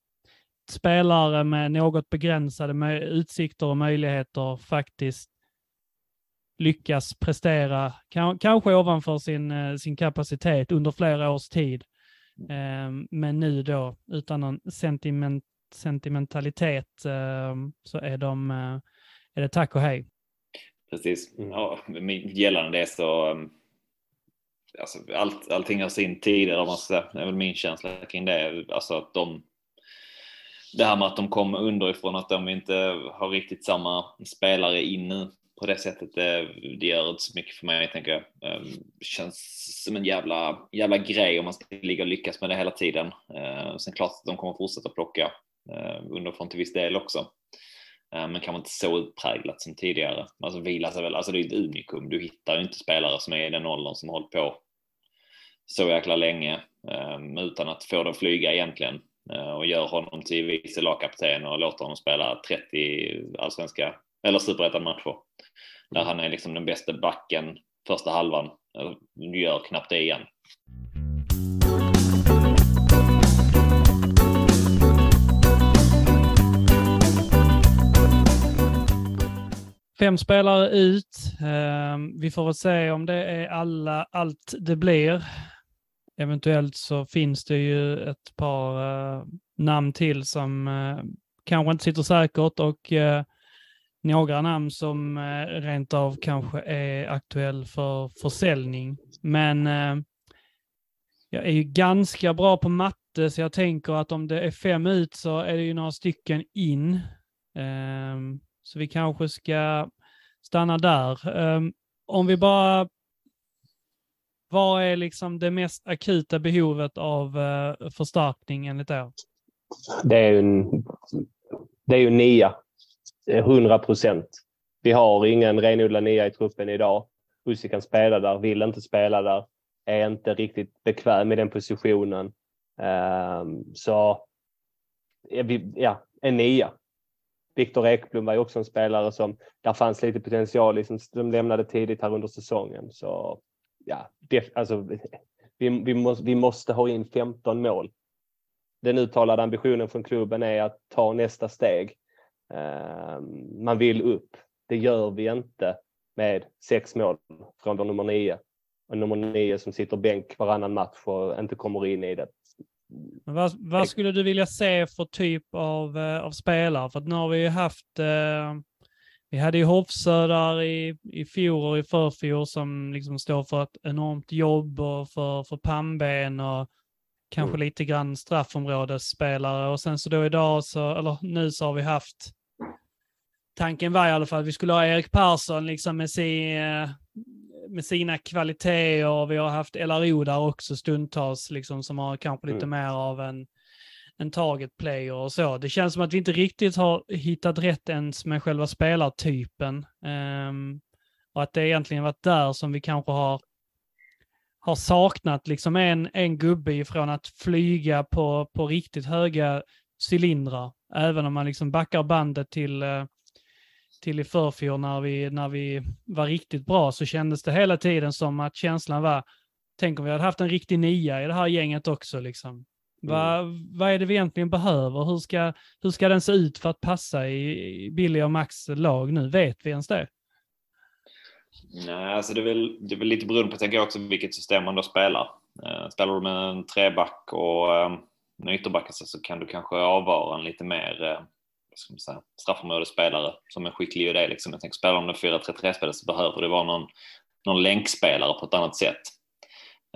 spelare med något begränsade utsikter och möjligheter faktiskt lyckas prestera, kanske ovanför sin, eh, sin kapacitet under flera års tid. Ehm, men nu då, utan någon sentiment, sentimentalitet, ehm, så är, de, eh, är det tack och hej. Precis. Ja, gällande det så... Ehm, alltså, allt, allting har sin tid, eller man ska. Det är väl min känsla kring det. Alltså att de... Det här med att de kom underifrån, att de inte har riktigt samma spelare in nu på det sättet, det, det gör inte så mycket för mig, tänker jag. Ehm, känns som en jävla, jävla grej om man ska ligga och lyckas med det hela tiden. Ehm, sen klart att de kommer fortsätta plocka ehm, underifrån till viss del också. Men kanske inte så utpräglat som tidigare. Alltså vila sig väl, alltså det är ett unikum. Du hittar ju inte spelare som är i den åldern som har hållit på så jäkla länge utan att få det att flyga egentligen eh, och gör honom till vice lagkapten och låter honom spela 30 allsvenska eller superettan-matcher. Där han är liksom den bästa backen första halvan. Gör knappt det igen. Fem spelare ut. Ehm, vi får väl se om det är alla, allt det blir. Eventuellt så finns det ju ett par eh, namn till som eh, kanske inte sitter säkert och eh, några namn som eh, rent av kanske är aktuell för försäljning. Men eh, jag är ju ganska bra på matte så jag tänker att om det är fem ut så är det ju några stycken in. Ehm, så vi kanske ska stanna där. Ehm, om vi bara... Vad är liksom det mest akuta behovet av eh, förstärkning enligt er? Det är ju en, det är ju en nia. Eh, 100 procent. Vi har ingen renodlad nia i truppen idag. Ussi kan spela där, vill inte spela där. Är inte riktigt bekväm i den positionen. Ehm, så ja, en nia. Viktor Ekblom var ju också en spelare som där fanns lite potential liksom, de lämnade tidigt här under säsongen. Så ja, det, alltså, vi, vi, måste, vi måste ha in 15 mål. Den uttalade ambitionen från klubben är att ta nästa steg. Ehm, man vill upp. Det gör vi inte med sex mål från vår nummer nio. Och nummer nio som sitter bänk varannan match och inte kommer in i det. Vad, vad skulle du vilja se för typ av, eh, av spelare? För att nu har vi ju haft, eh, vi hade ju Hofsö där i, i fjol och i förfjol som liksom står för ett enormt jobb och för, för pannben och kanske Mm. lite grann straffområdesspelare. Och sen så då idag så, eller nu så har vi haft tanken var i alla fall att vi skulle ha Erik Persson liksom med, sin, eh, med sina kvaliteter. Vi har haft LRO där också stundtals, liksom, som har kanske lite mm. mer av en, en target player och så. Det känns som att vi inte riktigt har hittat rätt ens med själva spelartypen. Um, och att det egentligen varit där som vi kanske har, har saknat liksom en, en gubbe ifrån att flyga på, på riktigt höga cylindrar. Även om man liksom backar bandet till, eh, till i förfjol när vi, när vi var riktigt bra så kändes det hela tiden som att känslan var, tänk om vi hade haft en riktig nia i det här gänget också. Liksom. Mm. Vad, vad är det vi egentligen behöver? Hur ska, hur ska den se ut för att passa i, Billy och Max lag nu? Vet vi ens det? Nej, alltså det är, väl, det är väl lite beroende på tänker jag också vilket system man då spelar. Eh, spelar du med en treback och eh, en ytterback så kan du kanske avvara en lite mer eh, ska man säga, straffområdesspelare som är skicklig i det. Liksom. Jag tänker spelar om 4-3-3-spelare så behöver det vara någon, någon länkspelare på ett annat sätt.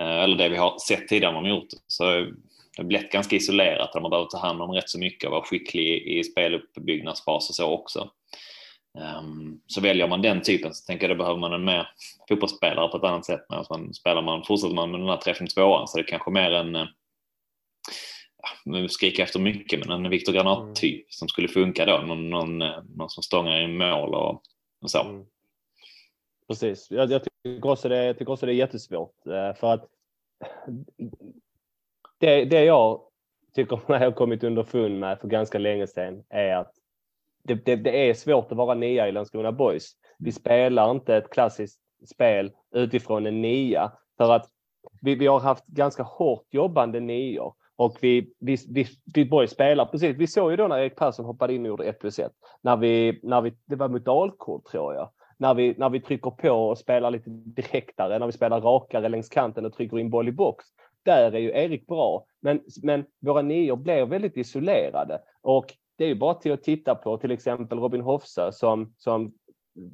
Eh, eller det vi har sett tidigare om gjort. Så det har blivit ganska isolerat där man behöver ta hand om rätt så mycket och vara skicklig i speluppbyggnadsfas och så också. Um, så väljer man den typen så tänker jag då behöver man en mer fotbollsspelare på ett annat sätt. Medan man spelar man, fortsätter man med den här 3-5-2an så är det kanske mer en eh, nu skriker efter mycket, men en Viktor Granat-typ mm. som skulle funka då. Någon, någon, eh, någon som stångar i mål och, och så. Mm. Precis. Jag, jag, tycker också det, jag tycker också det är jättesvårt eh, för att det, det jag tycker *laughs* man har kommit underfund med för ganska länge sedan är att det, det, det, är svårt att vara nia i Landskrona Boys. Vi spelar inte ett klassiskt spel utifrån en nia för att vi, vi har haft ganska hårt jobbande nior och vi, vi, vi, vi Boys spelar precis. Vi såg ju då när Erik Persson hoppade in och gjorde 1 plus 1. När vi, när vi, det var mot Dalkurd tror jag. När vi, när vi trycker på och spelar lite direktare, när vi spelar rakare längs kanten och trycker in boll i box. Där är ju Erik bra. Men, men våra nior blir väldigt isolerade. Och det är ju bara till att titta på till exempel Robin Hofsa som, som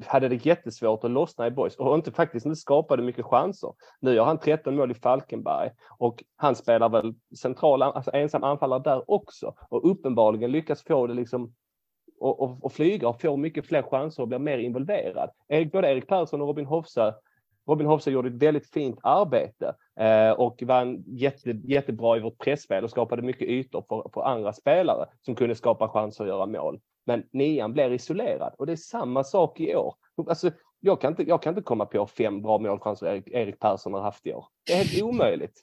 hade det jättesvårt att lossna i boys och inte faktiskt inte skapade mycket chanser. Nu har han 13 mål i Falkenberg och han spelar väl central, alltså ensam anfallare där också och uppenbarligen lyckas få det liksom och, och, och flyga och få mycket fler chanser och blir mer involverad. Erik, både Erik Persson och Robin Hofsa Robin Hofsa gjorde ett väldigt fint arbete eh, och var jätte, jättebra i vårt pressspel och skapade mycket ytor för, för andra spelare som kunde skapa chanser att göra mål. Men nian blir isolerad och det är samma sak i år. Alltså, jag, kan inte, jag kan inte komma på fem bra målchanser Erik, Erik Persson har haft i år. Det är helt omöjligt.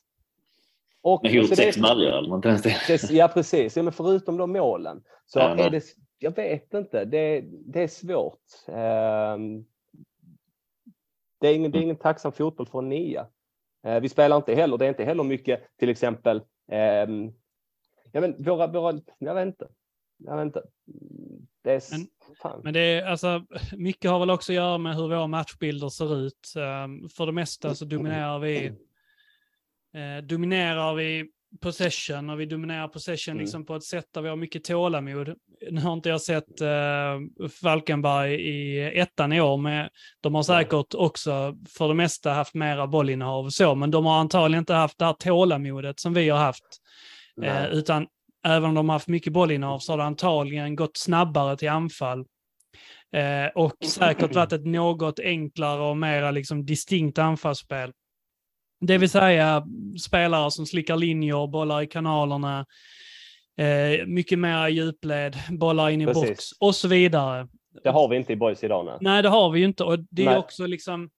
Och, Men gjort sex baljor eller något det. Ja precis, ja, men förutom de målen så ja, är det, jag vet inte, det, det är svårt. Um, det är ingen, det är ingen tacksam fotboll för en nia. Uh, vi spelar inte heller, det är inte heller mycket till exempel um, ja, men våra, våra, jag vet inte jag vet inte. Det är, men, men det är alltså, *laughs* mycket har väl också att göra med hur våra matchbilder ser ut. Um, för det mesta så dominerar vi, eh, dominerar vi possession och vi dominerar possession mm. liksom på ett sätt där vi har mycket tålamod. Nu har inte jag sett uh, Falkenberg i ettan i år, men de har säkert också för det mesta haft mera bollinnehav och så, men de har antagligen inte haft det här tålamodet som vi har haft. Uh, utan även om de har haft mycket bollinnehav så har det antagligen gått snabbare till anfall. Eh, och säkert varit ett något enklare och mer liksom distinkt anfallsspel. Det vill säga spelare som slickar linjer, bollar i kanalerna, eh, mycket mer djupled, bollar in i Precis. box och så vidare. Det har vi inte i boys idag. Nej, nej det har vi ju inte. Och det är nej. också liksom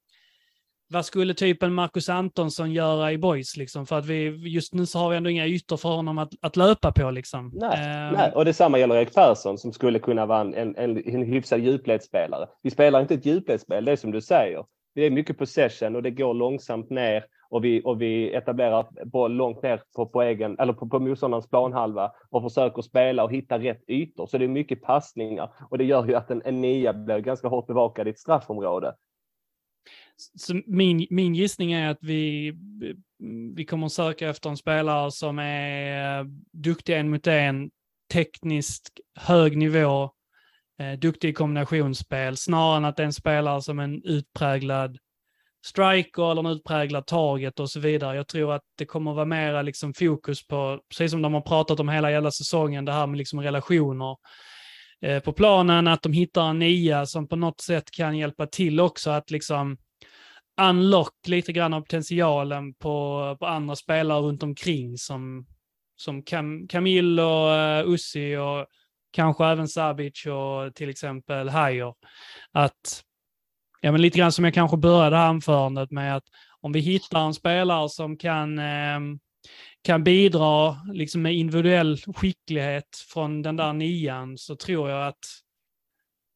vad skulle typen Marcus Antonsson göra i boys liksom? För att vi, just nu så har vi ändå inga ytor för honom att, att löpa på liksom. Nej, uh, nej. och detsamma gäller Erik Persson som skulle kunna vara en, en, en hyfsad djupledsspelare. Vi spelar inte ett djupledsspel, det är som du säger. Det är mycket possession och det går långsamt ner och vi, och vi etablerar boll långt ner på, på, egen, eller på, på motståndarens planhalva och försöker spela och hitta rätt ytor. Så det är mycket passningar och det gör ju att en, en nia blir ganska hårt bevakad i ett straffområde. Så min, min gissning är att vi, vi kommer att söka efter en spelare som är eh, duktig en mot en, tekniskt hög nivå, eh, duktig i kombinationsspel, snarare än att det är en spelare som en utpräglad striker eller en utpräglad target och så vidare. Jag tror att det kommer att vara mera liksom fokus på, precis som de har pratat om hela jävla säsongen, det här med liksom relationer. eh, på planen, att de hittar en nia som på något sätt kan hjälpa till också att liksom unlock lite grann av potentialen på, på andra spelare runt omkring som, som Cam, Camille och uh, Ussi och kanske även Sabic och till exempel Hajer. Att, ja men lite grann som jag kanske började anförandet med att om vi hittar en spelare som kan, eh, kan bidra liksom med individuell skicklighet från den där nian så tror jag att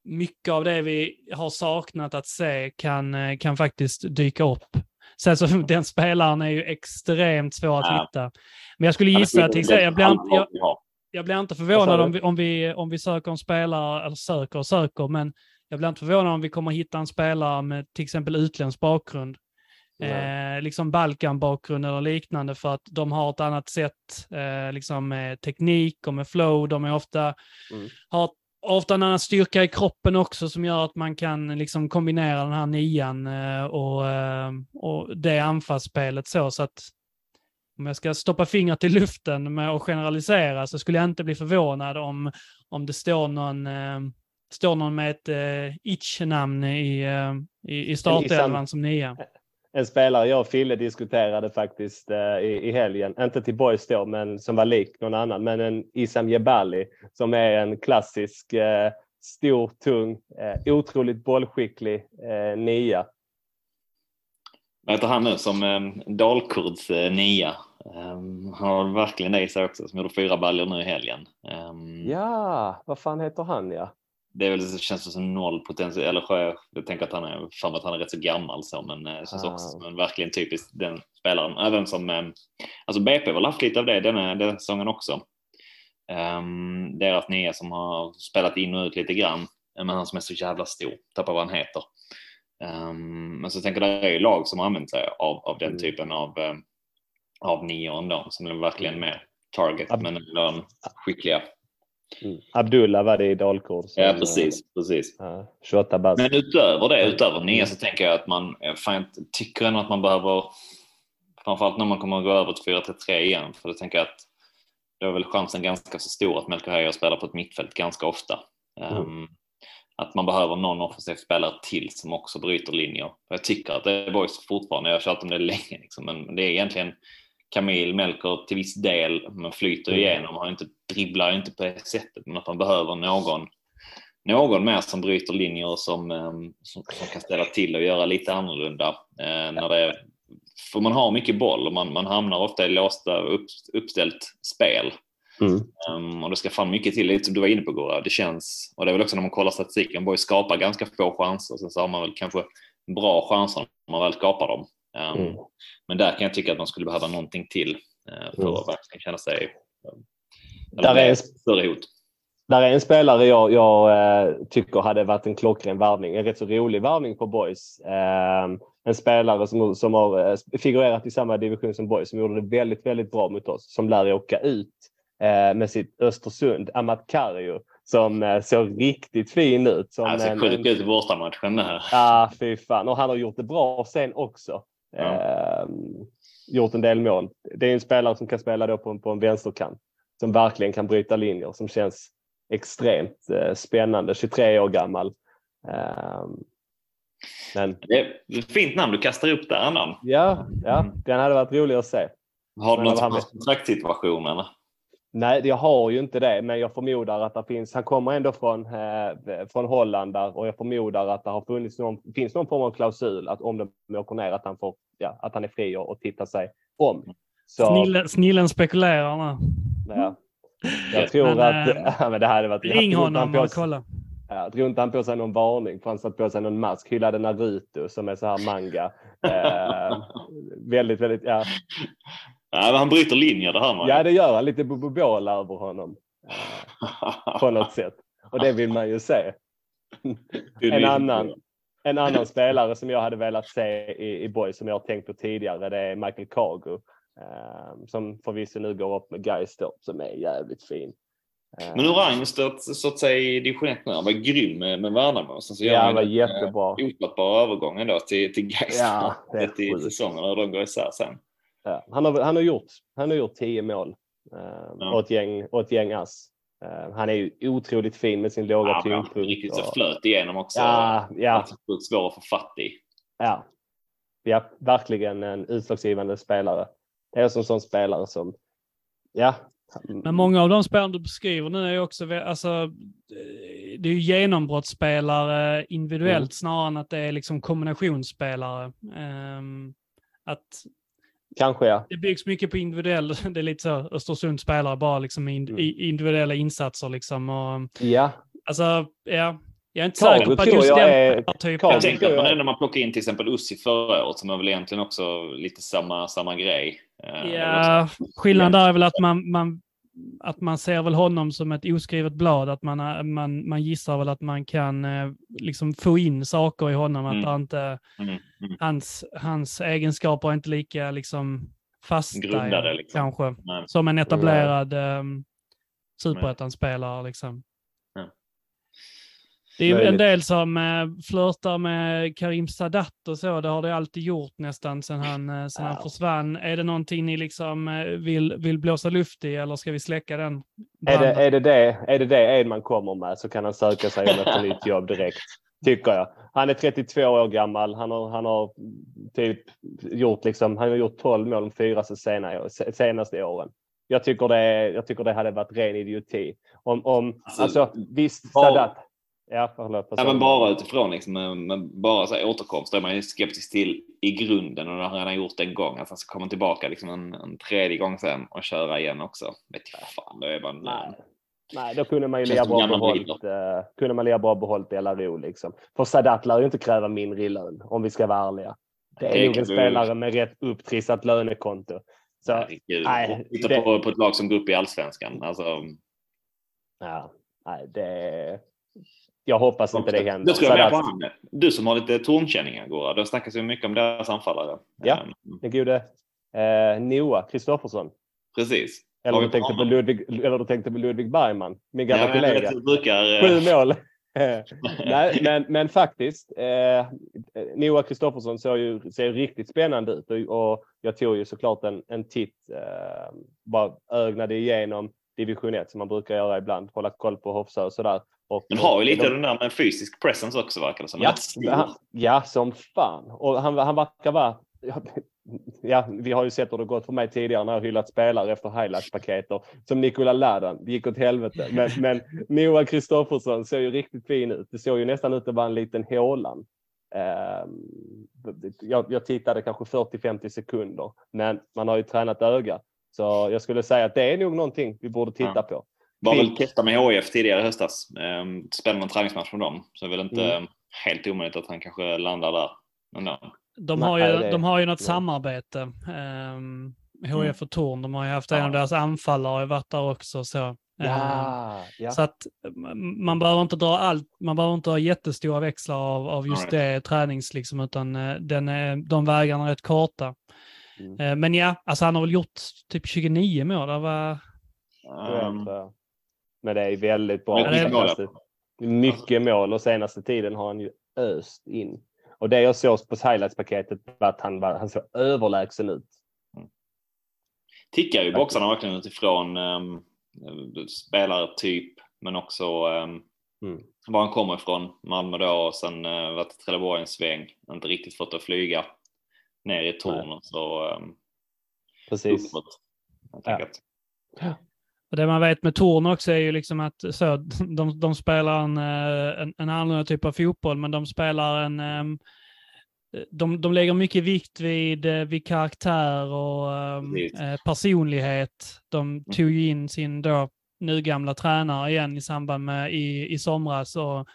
mycket av det vi har saknat att se kan, eh, kan faktiskt dyka upp. Sen så *laughs* den spelaren är ju extremt svår att Ja. hitta. Men jag skulle gissa att jag blir, jag, jag blir inte förvånad om vi, om, vi, om vi söker en spelare, eller söker och söker, men jag blir inte förvånad om vi kommer hitta en spelare med till exempel utländsk bakgrund. Eh, liksom Balkan-bakgrund eller liknande för att de har ett annat sätt eh, liksom med teknik och med flow. De är ofta, Mm. har ofta en annan styrka i kroppen också som gör att man kan liksom kombinera den här nian eh, och, eh, och det anfallsspelet så. så att om jag ska stoppa fingret i luften med att generalisera så skulle jag inte bli förvånad om, om det står någon, eh, står någon med ett eh, itch-namn i, eh, i, i startelvan som nia. En spelare jag och Fille diskuterade faktiskt eh, i, i helgen, inte till Boys då, men som var lik någon annan, men en Isam Jebali som är en klassisk eh, stor, tung, eh, otroligt bollskicklig eh, nia. Vad heter han nu som eh, Dalkurds eh, nia? Um, han har verkligen det i sig också, som gjorde fyra baljor nu i helgen. Ehm, Ja, vad fan heter han ja? Det är väl, det känns som noll potential, eller jag, tänker att han är, mig att han är rätt så gammal så, men eh, det känns Ah. också som en verkligen typisk den spelaren. Även som, eh, alltså BP har väl haft lite av det den, den säsongen också. Um, deras nya som har spelat in och ut lite grann, men han som är så jävla stor, tappar vad han heter. Um, men så tänker jag, det är ju lag som använt sig av, av den Mm. typen av, eh, av nior ändå, som är verkligen mer target, men ändå skickliga. Mm. Abdullah var det i Dalkurd. som, Ja, precis, precis. Ja, 28 bast. Men utöver det, utöver nia så tänker jag att man eh, fan, jag tycker ändå att man behöver framförallt när man kommer att gå över till 4-3 igen för då tänker jag att då är väl chansen ganska så stor att Melker Heier spelar på ett mittfält ganska ofta. Ehm, att man behöver någon offensiv spelare till som också bryter linjer. Jag tycker att det är boys fortfarande, jag har tjatat om det länge, liksom, men det är egentligen Kamil Melker till viss del, men flyter Mm. igenom, har inte, dribblar inte på det sättet, men att man behöver någon någon mer som bryter linjer och som, ehm, som, som kan ställa till och göra lite annorlunda. Eh, när det, för man har mycket boll och man, man hamnar ofta i låsta upp, uppställt spel. Mm. Um, och det ska fan mycket till, lite som du var inne på Gora. Det känns, och det är väl också när man kollar statistiken, Boys skapar ganska få chanser, sen så har man väl kanske bra chanser när man väl skapar dem. Um, Mm. Men där kan jag tycka att man skulle behöva någonting till uh, för Mm. att verkligen känna sig um, Där är större hot. Där är en spelare jag, jag eh, tycker hade varit en klockren värvning. En rätt så rolig värvning på Boys. Eh, en spelare som, som har eh, figurerat i samma division som Boys som gjorde det väldigt, väldigt bra mot oss. Som lär åka ut eh, med sitt Östersund, Amat Kariu, som eh, såg riktigt fin ut. Som Alltså, en- sjukt ut i bortamatchen. Ja, fy fan. Och han har gjort det bra sen också. Ja. Eh, gjort en del mål. Det är en spelare som kan spela då på, en- på en vänsterkant. Som verkligen kan bryta linjer. Som känns extremt eh, spännande. 23 år gammal. Eh, men Det är ett fint namn du kastar upp där, annan. ja, ja, den hade varit rolig att se. Har du Men någon vad Nej, jag har ju inte det, men jag förmodar att det finns. Han kommer ändå från, eh, från Holland där och jag förmodar att det har funnits någon, finns någon form av klausul att om de åker ner att han får, ja, att han är fri och, och tittar sig om. Så, Snille, snillen spekulerar nu. ja. Jag tror Men, att *laughs* ja, men det hade varit. jag Ring tror honom och kolla. Ja, drog inte han på sig någon varning för han satt på sig någon mask, hyllade Naruto som är så här manga. Eh, väldigt, väldigt, ja. Ja, han bryter linjer, det hör man. ja, det gör han. Lite bobobol över honom på något *laughs* sätt. Och det vill man ju se. En annan, en annan spelare som jag hade velat se i, i Boys som jag har tänkt på tidigare det är Michael Kago. Eh, som förvisso nu går upp med Gais då, som är jävligt fin. Eh, Men stått så att säga i division 1 nu? Han var grym med, med Värnamo. Sen så Ja, han var den, jättebra. eh, Ofattbara övergången då till, till Gais. Ja, det är sjukt. säsongen och de går isär sen. Ja, han, har, han, har gjort, han har gjort tio mål eh, Ja. och, ett gäng, och ett gäng ass. Eh, han är ju otroligt fin med sin låga Ja, tyngdpunkt. riktigt så och- flöt igenom också. Ja, ja, svår att få fatt i. ja. ja, verkligen en utslagsgivande spelare. Det är en sån spelare som, ja. Men många av de spelarna du beskriver nu är ju också, alltså, eh, det är ju genombrottsspelare individuellt Mm. snarare än att det är liksom kombinationsspelare. Ehm, att Kanske ja. det byggs mycket på individuell, *laughs* det är lite så Östersund spelare bara liksom in, Mm. individuella insatser liksom. Och, Ja, alltså, ja, jag är inte Cargo säker på att just jag den är-. Cargo Jag tänkte att man när man plockar in till exempel Ussi förra året som är väl egentligen också lite samma, samma grej. Eh, Ja, skillnaden där är väl att man, man, att man ser väl honom som ett oskrivet blad, att man, är- man, man gissar väl att man kan eh, liksom få in saker i honom, att Mm. det inte, Mm, mm. hans, hans egenskaper är inte lika liksom fasta Grundade, liksom. kanske, Nej. som en etablerad um, superettan-spelare. Liksom. Det är en del som eh, flörtar med Karim Sadat och så. Det har det alltid gjort nästan sedan han, eh, sedan han Ja. försvann. Är det någonting ni liksom eh, vill, vill blåsa luft i eller ska vi släcka den? är det, är, det det, är det det Edman kommer med så kan han söka sig ett nytt jobb direkt. Tycker jag. Han är 32 år gammal. Han har, han har typ gjort liksom, han har gjort 12 mål de fyra senaste, senaste åren. Jag tycker, det, jag tycker det hade varit ren idioti. Om, om, Alltså, alltså, visst, Sadat. Ja, förlåt. vad Ja, sa men bara utifrån liksom, men- bara så här, återkomst är man ju skeptisk till i grunden och det har redan gjort en gång. Att han ska komma tillbaka liksom en, en tredje gång sen och köra igen också. Vet jag fan, då är man... Nej. Nej, då kunde man ju Känns lika bra gamla behållit, eh, kunde man bra behållit LRO liksom. För Sadat lär ju inte kräva mindre i lön om vi ska vara ärliga. Det är nog en spelare med rätt upptrissat lönekonto. Så, Herregud. nej, Titta det- på, på ett lag som går upp i allsvenskan. Alltså, ja, nej, det... Jag hoppas inte det händer. Då tror jag mer på han. Du som har lite tornkänningar, Gora. Det snackas ju mycket om deras anfallare. Ja. Ehm, den gode eh, Noah Kristoffersson. Precis. Eller du, tänkte på? Ludvig, eller du tänkte på Ludvig Bergman, min gamla Ja, kollega. det brukar... Sju *laughs* eh, mål. *laughs* Eh, Nej, men, men faktiskt. Eh, Noah Kristoffersson ser ju, ser riktigt spännande ut och, och jag tog ju såklart en, en titt. Eh, bara ögnade igenom division 1 som man brukar göra ibland. Hålla koll på Hofsö och sådär. Och, Men har ju lite de- den där med fysisk presence också verkar det som. Ja, han, ja, som fan. Och han, han verkar vara... Ja, *laughs* ja, vi har ju sett hur det gått för mig tidigare när jag hyllat spelare efter highlights-paketer. Som Nikola Ladan. Det gick åt helvete. Men, *laughs* men Noah Kristoffersson ser ju riktigt fin ut. Det såg ju nästan ut att vara en liten hålan. Ehm, jag, jag tittade kanske 40-50 sekunder. Men man har ju tränat öga. Så jag skulle säga att det är nog någonting vi borde titta Ja. på. Var väl testa med HIF tidigare i höstas. Um, spelade någon träningsmatch med dem. Så det är väl inte Mm. helt omöjligt att han kanske landar där. Men, ja. De har ju, de har ju något ja. samarbete. Um, HIF och Torn, de har ju haft en Ja. av deras anfallare har ju varit där också. Så. Ehm, Ja, ja. Så att man behöver inte dra allt, man behöver inte ha jättestora växlar av, av just All det tränings, liksom, utan eh, den är, de vägarna är rätt korta. Mm. Men ja, alltså han har väl gjort typ 29 mål. Det var, Ehm, Um, men det är väldigt bra. Ja, mål. Senaste- Mycket mål och senaste tiden har han ju öst in. Och det jag såg på highlights-paketet var att han, var, han såg överlägsen ut. tickar ju boxarna verkligen utifrån um, spelartyp men också um, Mm. var han kommer ifrån. Malmö då och sen uh, varit i Trelleborg en sväng. Inte riktigt fått att flyga ner i torn och så um, Precis. uppåt. Jag att, och det man vet med Torn också är ju liksom att så, *laughs* de, de spelar en, eh, en, en annan typ av fotboll, men de spelar en ehm, de, de lägger mycket vikt vid, eh, vid karaktär och ehm, eh, personlighet. De tog ju in sin då nu gamla tränare igen i samband med i, i somras och,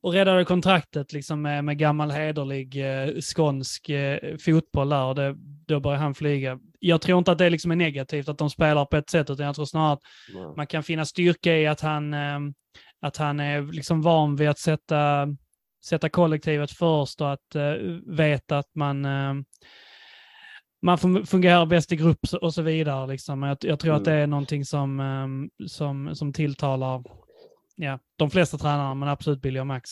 och räddade kontraktet liksom med, med gammal hederlig eh, skånsk eh, fotboll där. Och det, då började han flyga. Jag tror inte att det liksom är negativt att de spelar på ett sätt utan jag tror snarare att Ja. man kan finna styrka i att han, eh, att han är liksom van vid att sätta, sätta kollektivet först och att eh, veta att man, eh, man fun- fungerar bäst i grupp och så vidare. Liksom. Jag, jag tror att det Mm. är någonting som, eh, som, som tilltalar ja, de flesta tränarna, men absolut Billy och Max.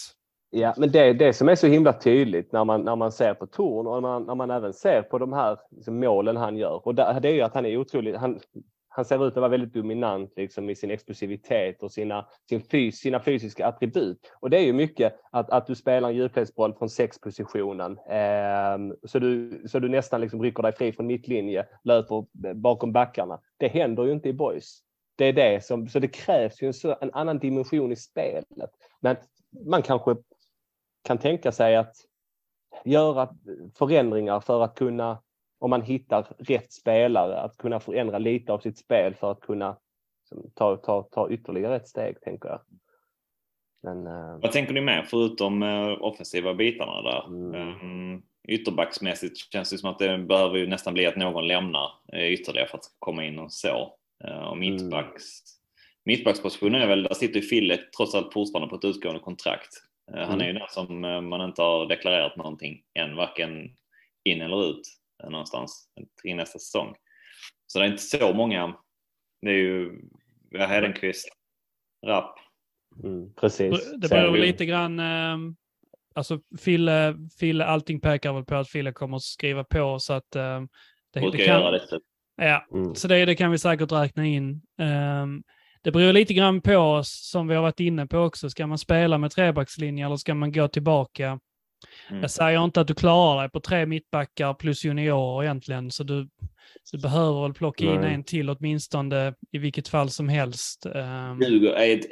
Ja, men det är det som är så himla tydligt när man, när man ser på Torn och när man, när man även ser på de här liksom, målen han gör. Och där, det är ju att han är otroligt, han, han ser ut att vara väldigt dominant liksom, i sin explosivitet och sina, sin fys, sina fysiska attribut. Och det är ju mycket att, att du spelar en djupledsboll från sexpositionen. Eh, så, du, så du nästan liksom rycker dig fri från mittlinje, löper bakom backarna. Det händer ju inte i boys. Det är det som, så det krävs ju en, en annan dimension i spelet. Men man kanske kan tänka sig att göra förändringar för att kunna om man hittar rätt spelare, att kunna förändra lite av sitt spel för att kunna liksom, ta, ta, ta ytterligare ett steg, tänker jag. Men, uh... Vad tänker ni med, förutom uh, offensiva bitarna där? Mm. Um, ytterbacksmässigt känns det som att det behöver ju nästan bli att någon lämnar ytterligare för att komma in och så. Och mittbacks, mm. mittbackspositionen är väl, där sitter ju Fille trots allt fortfarande på ett utgående kontrakt. Mm. Han är ju den som man inte har deklarerat någonting än, varken in eller ut någonstans till nästa säsong. Så det är inte så många. Det är ju Hedenqvist, Rapp. Mm, precis. Det beror lite grann. Eh, alltså Fille, Fille, allting pekar väl på att Fille kommer att skriva på så att eh, det, det kan. Göra det. Ja, mm. så det, det kan vi säkert räkna in. Um, det beror lite grann på oss, som vi har varit inne på också. Ska man spela med trebackslinje eller ska man gå tillbaka Mm. Jag säger inte att du klarar dig på tre mittbackar plus juniorer egentligen, så du, du behöver väl plocka in Nej. en till åtminstone i vilket fall som helst. Um...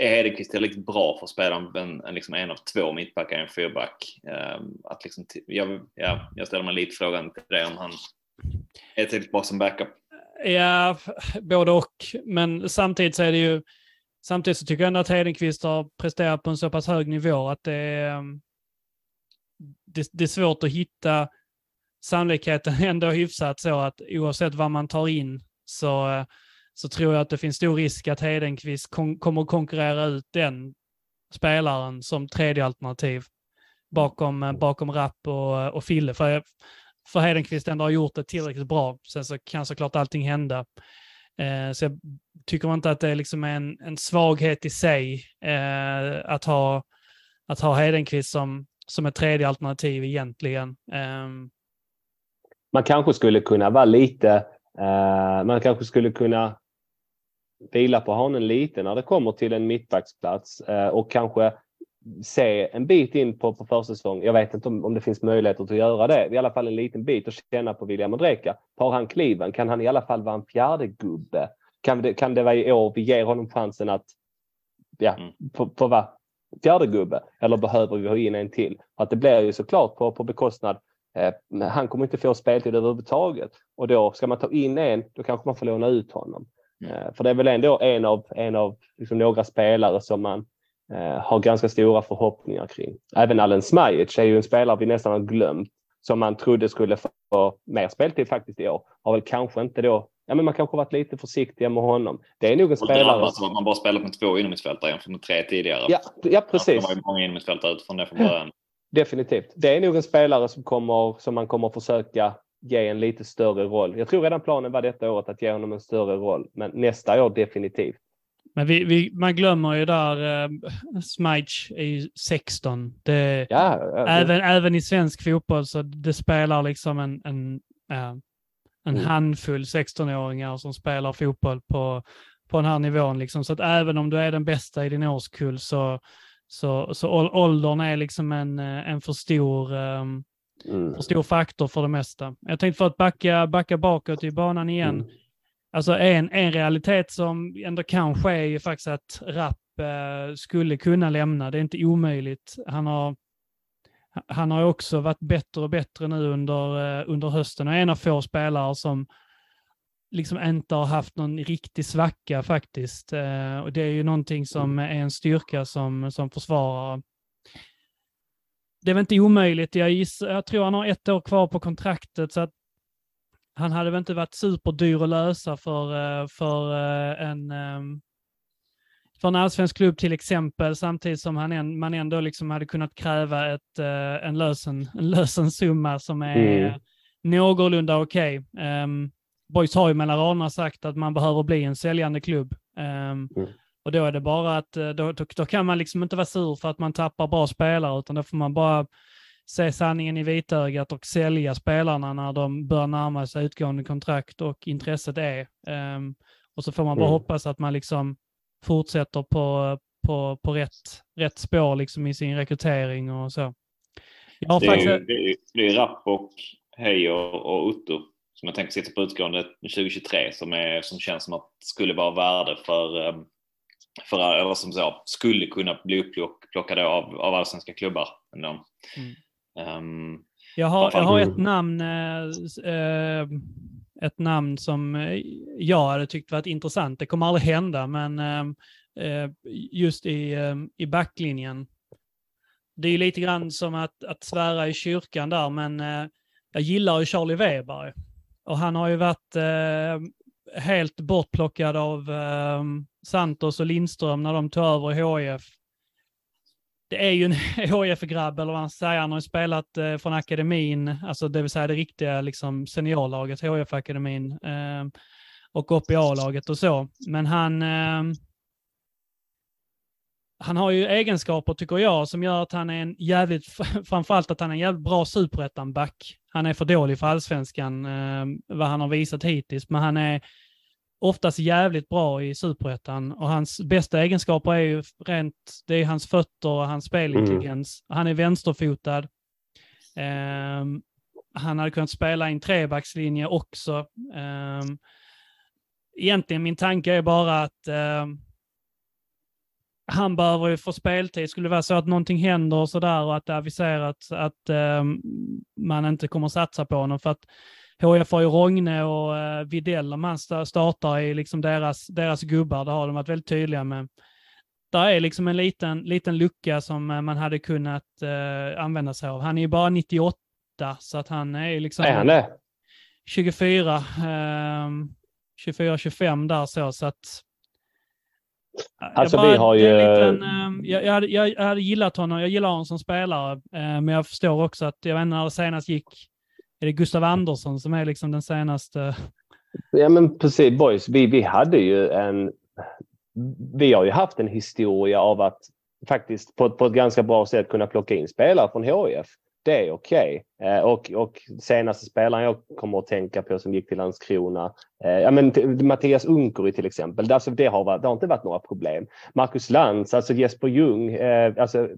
är Hedenqvist tillräckligt bra för att spela en, en, liksom en av två mittbackar i en fyrback? Um, att liksom, jag, ja, jag ställer mig lite frågan till det om han är tillräckligt bra som backup. Ja, både och. Men samtidigt så är det ju Samtidigt så tycker jag ändå att Hedenqvist har presterat på en så pass hög nivå att det är, mm, det, det, är svårt att hitta sannolikheten *laughs* ändå hyfsat så att oavsett vad man tar in så, eh, så tror jag att det finns stor risk att Hedenqvist kon kommer att konkurrera ut den spelaren som tredje alternativ bakom, eh, bakom Rapp och, och Fille. För, för Hedenqvist ändå har gjort det tillräckligt bra. Sen så kan såklart allting hända. Eh, så jag tycker inte att det är liksom en, en svaghet i sig eh, att ha, att ha Hedenqvist som, som ett tredje alternativ egentligen. Eh. Man kanske skulle kunna vara lite, eh, man kanske skulle kunna vila på hanen lite när det kommer till en mittbacksplats eh, och kanske se en bit in på, på försäsong. Jag vet inte om, om det finns möjligheter att göra det. I alla fall en liten bit och känna på William Ondrejka. Har han kliven? Kan han i alla fall vara en fjärde gubbe? Kan det, kan det vara i år vi ger honom chansen att ja, mm. få, få vara fjärde gubbe eller behöver vi ha in en till? Att det blir ju såklart på, på bekostnad. Eh, han kommer inte få speltid överhuvudtaget och då ska man ta in en, då kanske man får låna ut honom. Mm. Eh, för det är väl ändå en av, en av liksom några spelare som man har ganska stora förhoppningar kring. Även Alen Smajic är ju en spelare vi nästan har glömt som man trodde skulle få mer speltid faktiskt i år. Har väl kanske inte då ja, men man kanske varit lite försiktiga med honom. Det är nog en spelare... Som att man bara spelat med två inomhusfältare jämfört med tre tidigare. Ja, ja precis. Det var ju många inomhusfältare utifrån det från början. *laughs* Definitivt. Det är nog en spelare som, kommer, som man kommer försöka ge en lite större roll. Jag tror redan planen var detta året att ge honom en större roll, men nästa år definitivt. Men vi, vi, man glömmer ju där, eh, Smice är ju 16. Det, ja, ja, även, det... även i svensk fotboll så det spelar liksom en, en äh, en mm. handfull 16-åringar som spelar fotboll på, på den här nivån. Liksom. Så att även om du är den bästa i din årskull så, så, så åldern är liksom en, en för stor um, mm. för stor faktor för det mesta. Jag tänkte för att backa, backa bakåt i banan igen. Mm. Alltså en, en realitet som ändå kan ske är ju faktiskt att Rapp eh, skulle kunna lämna. Det är inte omöjligt. Han har han har också varit bättre och bättre nu under, eh, under hösten och är en av få spelare som liksom inte har haft någon riktig svacka faktiskt. Eh, och det är ju någonting som mm. är en styrka som, som försvarare. Det är väl inte omöjligt. Jag, gissar, jag tror han har ett år kvar på kontraktet så att han hade väl inte varit superdyr att lösa för, eh, för en, ehm, för en allsvensk klubb till exempel, samtidigt som han, man ändå liksom hade kunnat kräva ett, uh, en, lösen, *laughs* en lösensumma som är mm. någorlunda okej. Okay. Um, ehm, Boys har ju mellan raderna sagt att man behöver bli en säljande klubb. Um, mm. Och då är det bara att, eh, då, då, då, kan man liksom inte vara sur för att man tappar bra spelare, utan då får man bara se sanningen i vitögat och sälja spelarna när de börjar närma sig utgående kontrakt och intresset är. Um, Och så får man bara Mm. hoppas att man liksom fortsätter på, på, på rätt, rätt spår liksom i sin rekrytering och så. Jag har Det är, faktiskt, det, är, det är Rapp och Heijer och Otto som jag tänker sitta på utgående 2023 som, är, som känns som att skulle vara värde för, eh, för eller som så, skulle kunna bli upplockade av, av allsvenska klubbar. Ändå. Mm. Ehm, Jag har, jag har ett namn, eh, ett namn som eh, jag hade tyckt varit intressant. Det kommer aldrig hända, men eh, just i, eh, i backlinjen. Det är lite grann som att, att svära i kyrkan där, men eh, jag gillar ju Charlie Weber. Och han har ju varit helt bortplockad av Santos och Lindström när de tog över i HIF det är ju en *laughs* HIF-grabb, eller vad man säger. Han har ju spelat eh, från akademin, alltså det vill säga det riktiga liksom, seniorlaget, HIF-akademin, eh, och upp i A-laget och så. Men han, eh, han har ju egenskaper, tycker jag, som gör att han är en jävligt, *laughs* framförallt att han är en jävligt bra superettan-back. Han är för dålig för allsvenskan, eh, vad han har visat hittills, men han är oftast jävligt bra i superettan och hans bästa egenskaper är ju rent, det är hans fötter och hans spelintelligens. Han är vänsterfotad. Ehm, han hade kunnat spela i en trebackslinje också. Ehm, egentligen min tanke är bara att ehm, han behöver ju få speltid. Skulle det vara så att någonting händer och sådär och att det aviserat att ehm, man inte kommer satsa på honom för att HF har ju Rogne och uh, Videll, om han sta- startar i liksom deras, deras gubbar, det har de varit väldigt tydliga med. Där är liksom en liten, liten lucka som eh, man hade kunnat eh, använda sig av. Han är ju bara 98, så att han är liksom Är han det? 24, ehm, 24-25 där så, så att... Jag Alltså, bara- vi har ju- liten, ehm, jag, jag, hade, jag, jag hade gillat honom, jag gillar honom som spelare, eh, men jag förstår också att, jag vet inte när det senast gick, är det Gustav Andersson som är liksom den senaste? Ja men precis boys, vi, vi hade ju en... Vi har ju haft en historia av att faktiskt på, ett- på ett ganska bra sätt kunna plocka in spelare från HIF. Det är okej. Eh, och, och senaste spelaren jag kommer att tänka på som gick till Landskrona, eh, ja, men Mattias Unkuri till exempel. Det, alltså, det, har, varit- det har inte varit några problem. Marcus Lantz, alltså Jesper Ljung, eh, alltså,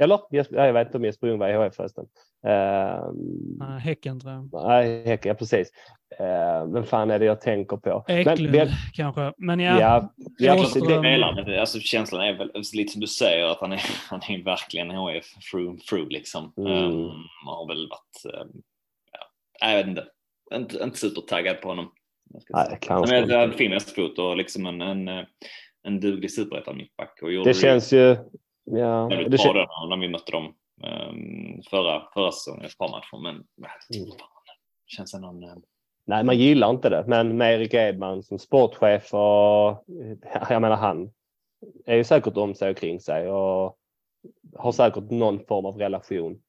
eller? Jesper, ja, jag vet inte om Jesper Ljung var i HIF förresten. Uh, häcken tror jag. nej, Häcken, ja precis. Eh, vem fan är det jag tänker på? Men Eklund vi- kanske, men ja. Ja, Jag ja, det, det spelar, men det- alltså, känslan är väl lite som du säger att han är, *laughs* han är verkligen HF through and through liksom. Mm. Um, har väl varit, um, ja, jag vet inte, inte, inte supertaggad på honom. Nej, kanske Men hade fin vänsterfot och liksom en, en, en duglig superettan mittback. Det känns ju... Ja, jävligt det bra kän, då när vi mötte dem um, förra, förra säsongen, ett par matcher. Men Mm. fan, känns ändå en, eh, nej, man gillar inte det. Men med Erik Edman som sportchef och... Jag menar han är ju säkert om sig och kring sig och har säkert någon form av relation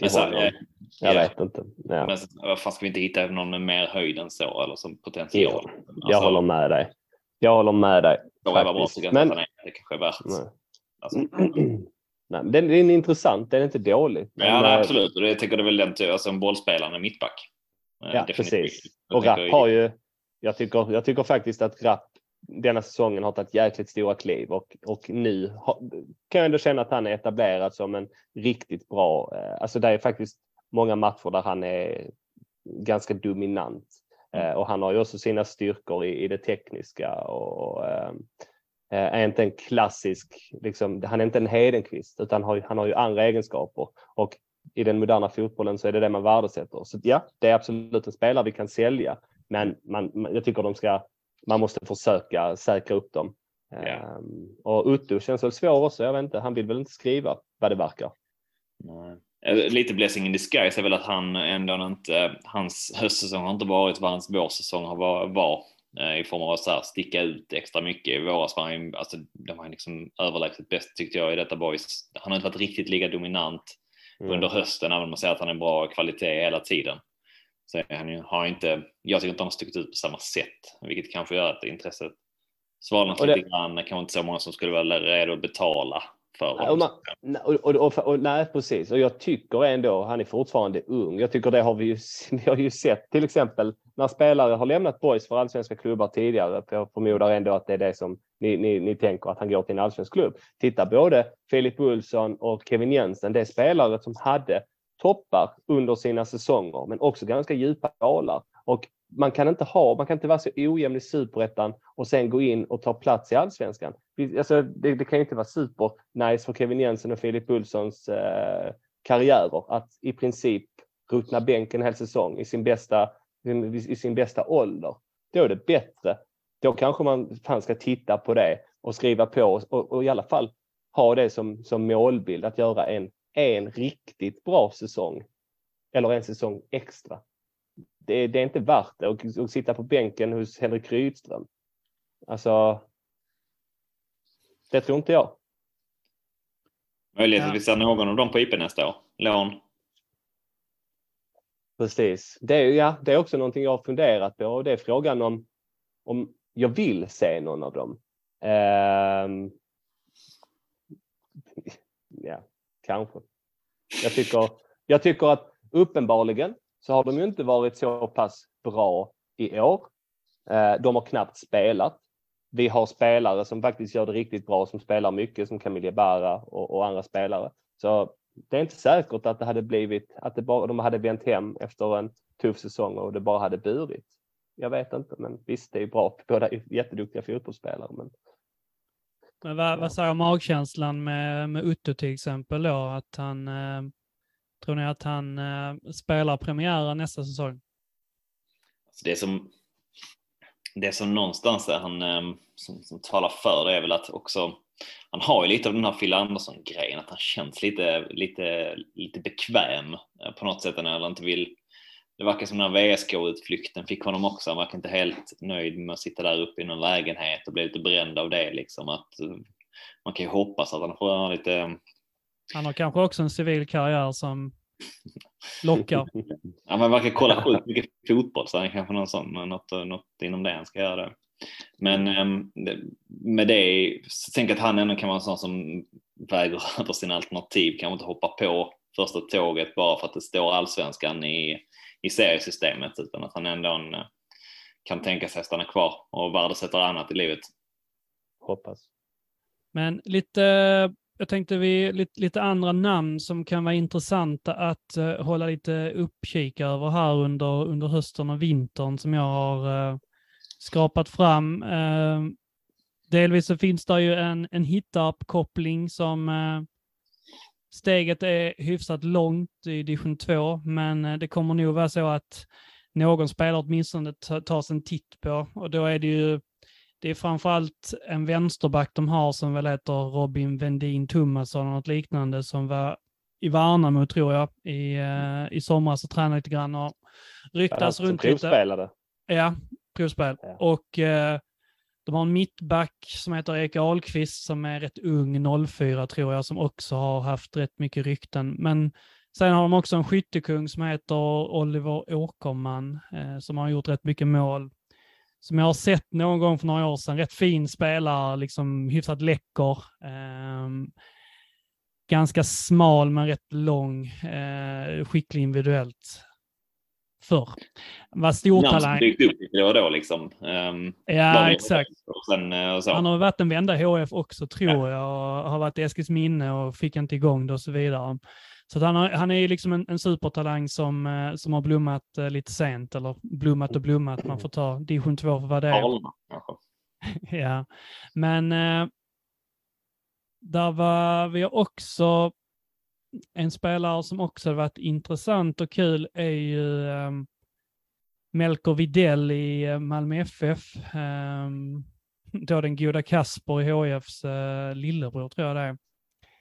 men så, eh, Jag ja. vet inte. Ja. Men fan ska vi inte hitta någon med mer höjd än så eller som potential? Jag håller med dig. Jag håller med dig. Så vad bra jag Men-. Det kanske är värt. Nej. Alltså, *clears throat* Nej, den, den är intressant. Den är inte dålig. ja, Men, nej, eh, absolut. Och det tycker jag väl den ty- alltså en bollspelande mittback. Eh, Ja, definitivt. precis. Jag Och Rapp har ju, jag tycker, jag tycker faktiskt att Rapp denna säsongen har tagit jäkligt stora kliv och, och nu har, kan jag ändå känna att han är etablerad som en riktigt bra, eh, alltså det är faktiskt många matcher där han är ganska dominant. Eh, och han har ju också sina styrkor i, i det tekniska och eh, är inte en klassisk, liksom, han är inte en Hedenqvist utan har, han har ju andra egenskaper. Och i den moderna fotbollen så är det det man värdesätter. Så ja, det är absolut en spelare vi kan sälja. Men man, jag tycker de ska, man måste försöka säkra upp dem. Ja. Ehm, och Otto känns väl svår också. Jag vet inte, han vill väl inte skriva vad det verkar. Nej. Eh, Lite blessing in disguise är väl att han ändå inte, hans höstsäsong har inte varit vad hans vårsäsong har var, var eh, i form av att så här sticka ut extra mycket. I våras var han, alltså, de var liksom överlägset bäst tyckte jag i detta boys. Han har inte varit riktigt lika dominant Mm. under hösten, även om man säger att han är bra kvalitet hela tiden. Så han har inte, jag tycker inte han har stuckit ut på samma sätt, vilket kanske gör att intresset svalnat det- lite grann. Kanske inte så många som skulle vara redo att betala för och, man, och, och, och, nej, precis. Och jag tycker ändå, han är fortfarande ung. Jag tycker det har vi ju, *laughs* vi har ju sett till exempel när spelare har lämnat boys för allsvenska klubbar tidigare. För jag förmodar ändå att det är det som ni, ni, ni tänker att han går till en allsvensk klubb. Titta både Filip Olsson och Kevin Jensen. Det är spelare som hade toppar under sina säsonger, men också ganska djupa dalar. Och man kan inte ha, man kan inte vara så ojämn i superettan och sen gå in och ta plats i allsvenskan. Alltså, det, det kan ju inte vara super nice för Kevin Jensen och Filip Olssons eh, karriärer att i princip ruttna bänken en hel säsong i sin bästa, i sin bästa ålder. Då är det bättre. Då kanske man fan ska titta på det och skriva på och, och i alla fall ha det som, som målbild att göra en, en riktigt bra säsong. Eller en säsong extra. Det, det är inte värt det att att sitta på bänken hos Henrik Rydström. Alltså. Det tror inte jag. Möjligt att vi ser någon av dem på IP nästa år. Lån. Precis. Det är, ja, det är också någonting jag har funderat på och det är frågan om, om jag vill se någon av dem. Ehm, ja, kanske. Jag tycker, jag tycker att uppenbarligen så har de ju inte varit så pass bra i år. Eh, de har knappt spelat. Vi har spelare som faktiskt gör det riktigt bra, som spelar mycket, som Camille Barra och, och andra spelare. Så det är inte säkert att det hade blivit, att det bara, de hade vänt hem efter en tuff säsong och det bara hade burit. Jag vet inte, men visst, det är bra. *laughs* Båda är jätteduktiga fotbollsspelare. Men Men vad, vad säger magkänslan med, med Utto till exempel då? Att han, eh, tror ni att han eh, spelar premiären nästa säsong? Alltså, det som, det som någonstans är han, eh, som, som talar för det är väl att också, han har ju lite av den här Phil Andersson-grejen, att han känns lite, lite, lite bekväm eh, på något sätt, eller inte vill det verkar som den här VSK-utflykten fick honom också. Han verkar inte helt nöjd med att sitta där uppe i någon lägenhet och bli lite bränd av det. Liksom. Att, eh, man kan ju hoppas att han får lite, han har kanske också en civil karriär som lockar. *laughs* ja, men verkar kolla sjukt mycket fotboll så han kanske någon sån, något, något inom det han ska göra. Där. Men ehm, det, med det, jag att han ändå kan vara en sån som väger *laughs* över sina alternativ, kanske inte hoppa på första tåget bara för att det står allsvenskan i, i seriesystemet utan att han ändå en, kan tänka sig att stanna kvar och värdesätter annat i livet. hoppas. Men lite, jag tänkte vi, lite, lite andra namn som kan vara intressanta att uh, hålla lite uppkik över här under, under hösten och vintern som jag har uh, skrapat fram. Uh, delvis så finns det ju en, en Hittarp-koppling som uh, steget är hyfsat långt i division 2, men det kommer nog vara så att någon spelare åtminstone tas en titt på och då är det ju det är framförallt en vänsterback de har som väl heter Robin Vendin Thomasson och något liknande som var i Värnamo tror jag i, eh, i somras och tränade lite grann och ryktas runt lite. provspelade. Ja, provspel. Ja. Och eh, de har en mittback som heter Erik Ahlqvist som är rätt ung, 04 tror jag, som också har haft rätt mycket rykten. Men sen har de också en skyttekung som heter Oliver Åkerman eh, som har gjort rätt mycket mål. Som jag har sett någon gång för några år sedan. Rätt fin spelare, liksom hyfsat läcker. ehm, ganska smal men rätt lång. Eh, skicklig individuellt. Förr. Var stor Namn talang. upp lite då och då liksom. Um, Ja, exakt. Sen, så. Han har varit en vända i HF också tror jag och har varit i Eskilsminne och fick inte igång det och så vidare. Så han, har, han är ju liksom en, en supertalang som, eh, som har blommat eh, lite sent eller blommat och blommat. Man får ta division 2 för vad det är. Alma, kanske. *laughs* ja. Men eh, där var vi också en spelare som också har varit intressant och kul är ju eh, Melker Videll i Malmö FF. Eh, *laughs* då den goda Kasper i HFs lillebror tror jag det är.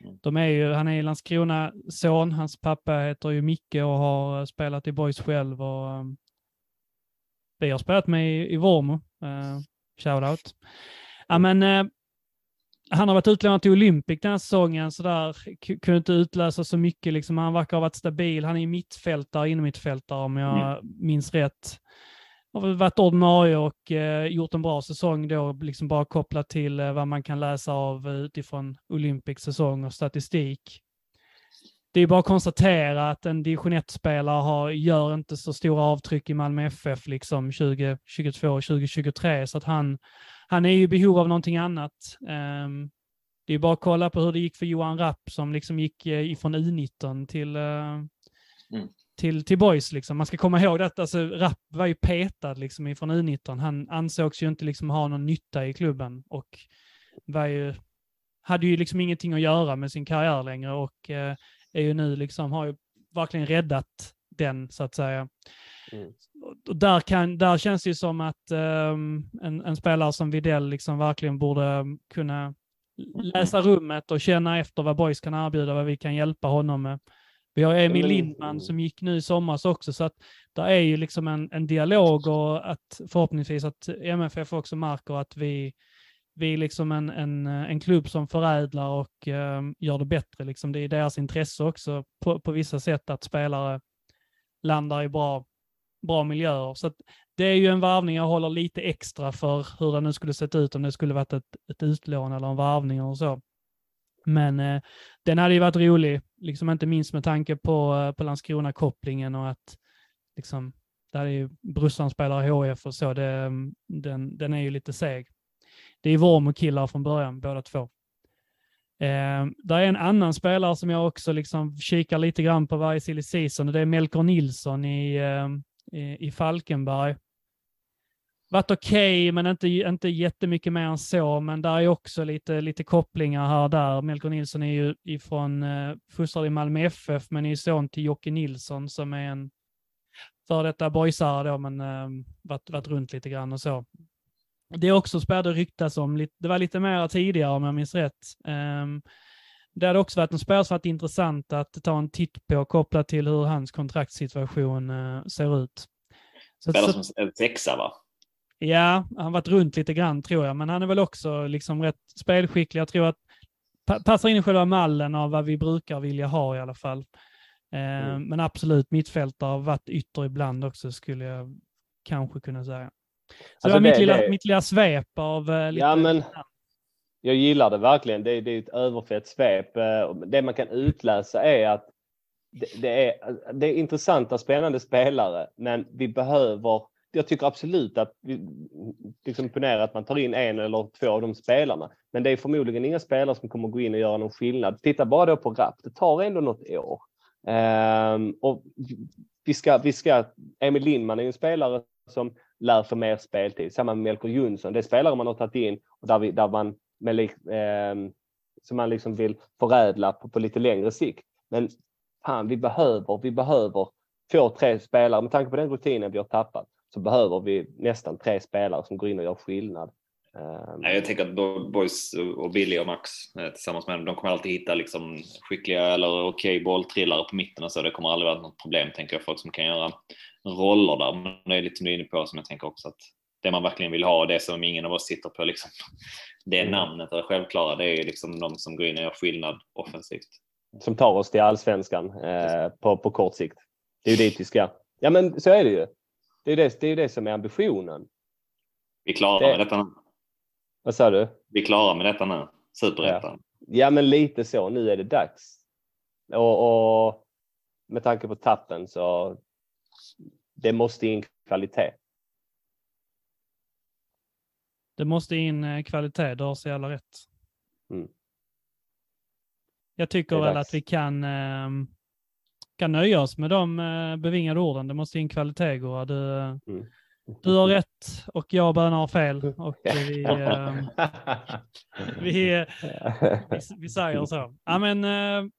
Mm. De är ju, han är ju Landskrona son, hans pappa heter ju Micke och har eh, spelat i Boys själv och eh, vi har spelat med i, i Vormo. Eh, Shoutout. Ja, men, eh, han har varit utlånad till Olympic den här säsongen, så där kunde inte utlösa så mycket. Liksom. Han verkar ha varit stabil. Han är mittfältare, innermittfältare om jag minns rätt har väl varit ordinarie och eh, gjort en bra säsong då, liksom bara kopplat till eh, vad man kan läsa av eh, utifrån Olympics säsong och statistik. Det är bara att konstatera att en division 1-spelare gör inte så stora avtryck i Malmö FF liksom 2022 och 2023, så att han, han är i behov av någonting annat. Um, det är bara att kolla på hur det gick för Johan Rapp som liksom gick eh, ifrån U19 till, uh, mm till, till boys. Liksom. Man ska komma ihåg att alltså, Rapp var ju petad liksom, ifrån U19. Han ansågs ju inte liksom, ha någon nytta i klubben och var ju, hade ju liksom ingenting att göra med sin karriär längre och eh, är ju nu liksom, har ju verkligen räddat den så att säga. Mm. Och där, kan, där känns det ju som att um, en, en, spelare som Videll liksom verkligen borde kunna läsa rummet och känna efter vad Boys kan erbjuda, vad vi kan hjälpa honom med. Vi har Emil Lindman som gick nu i somras också, så att det är ju liksom en, en dialog och att förhoppningsvis att MFF också märker att vi, vi är liksom en, en, en klubb som förädlar och uh, gör det bättre. Liksom det är deras intresse också på, på vissa sätt att spelare landar i bra, bra miljöer. Så det är ju en varvning jag håller lite extra för hur det nu skulle sett ut om det skulle varit ett, ett utlån eller en varvning och så. Men eh, den hade ju varit rolig, liksom inte minst med tanke på, eh, på Landskrona-kopplingen och att liksom, där är ju brorsan spelar HF och så, det, mm, den, den är ju lite seg. Det är Vormo-killar från början, båda två. Eh, där är en annan spelare som jag också liksom kikar lite grann på varje silly season och det är Melker Nilsson i, eh, i, i Falkenberg varit okej, okay, men inte, inte jättemycket mer än så. Men där är också lite, lite kopplingar här och där. Melker Nilsson är ju ifrån, eh, fostrad i Malmö FF, men är son till Jocke Nilsson som är en för detta boysare då, men eh, varit, varit runt lite grann och så. Det är också spelade ryktas om, det var lite mer tidigare om jag minns rätt. Um, det hade också varit en spelare som varit intressant att ta en titt på kopplat till hur hans kontraktssituation uh, ser ut. Spelare som en sexa va? Ja, han har varit runt lite grann tror jag, men han är väl också liksom rätt spelskicklig. Jag tror att passar in i själva mallen av vad vi brukar vilja ha i alla fall. Eh, mm. Men absolut, mittfältare har varit ytter ibland också skulle jag kanske kunna säga. Så alltså det var det, mitt, lilla, det... mitt lilla svep av eh, lite... Ja, men jag gillar det verkligen. Det, det är ett överfett svep. Eh, det man kan utläsa är att det, det, är, det är intressanta, spännande spelare, men vi behöver jag tycker absolut att vi liksom ponera att man tar in en eller två av de spelarna. Men det är förmodligen inga spelare som kommer gå in och göra någon skillnad. Titta bara då på Rapp. Det tar ändå något år. Um, och vi ska, vi ska, Emil Lindman är en spelare som lär sig mer speltid. Samma med Melker Jonsson. Det är spelare man har tagit in och där, vi, där man med, eh, som man liksom vill förädla på, på lite längre sikt. Men fan, vi behöver, vi behöver få tre spelare med tanke på den rutinen vi har tappat så behöver vi nästan tre spelare som går in och gör skillnad. Ehm, Nej, jag tänker att Boys och Billy och Max eh, tillsammans med dem, de kommer alltid hitta liksom skickliga eller okej okay bolltrillare på mitten och så. Det kommer aldrig vara något problem, tänker jag, folk som kan göra roller där. Men det är lite som du är inne på, som jag tänker också att det man verkligen vill ha, det som ingen av oss sitter på, liksom, *laughs* det mm. namnet är självklara, det är liksom de som går in och gör skillnad offensivt. Som tar oss till allsvenskan eh, på, på kort sikt. Det är ju dit vi ska. Ja, men så är det ju. Det är det, det, är det som är ambitionen. Vi klarar det... med detta nu. Vad sa du? Vi klarar med detta nu. Superettan. Ja. ja, men lite så. Nu är det dags. Och, och med tanke på tappen så det måste in kvalitet. Det måste in eh, kvalitet, du har så jävla rätt. Mm. Jag tycker väl dags. att vi kan ähm, kan nöja oss med de eh, bevingade orden. Det måste in kvalitet, Gora. Du, mm. du har rätt och jag bönar har fel. Och vi, *laughs* eh, vi, vi, vi, säger så. Ja, men, eh,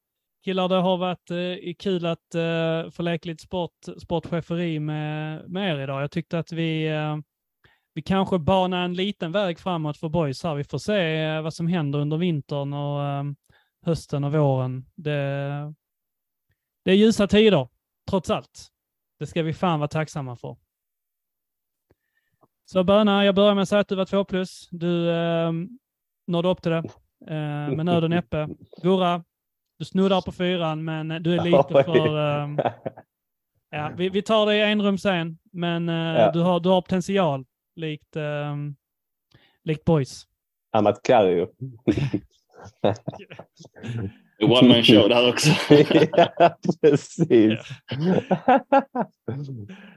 killar, det har varit eh, kul att eh, få leka lite sport, sportcheferi med, med er idag. Jag tyckte att vi, eh, vi kanske banar en liten väg framåt för boys här. Vi får se eh, vad som händer under vintern och eh, hösten och våren. Det, det är ljusa tider, trots allt. Det ska vi fan vara tacksamma för. Så Böna, jag börjar med att säga att du var två plus. Du eh, nådde upp till det eh, med nöd och näppe. Gurra, du snuddar på fyran, men du är lite för... Eh, Ja, vi, vi tar det i en rum sen, men eh, Ja. du, har, du har potential likt, ehm, likt boys. Amat Kallio. *laughs* One man show där *laughs* också. ja, precis.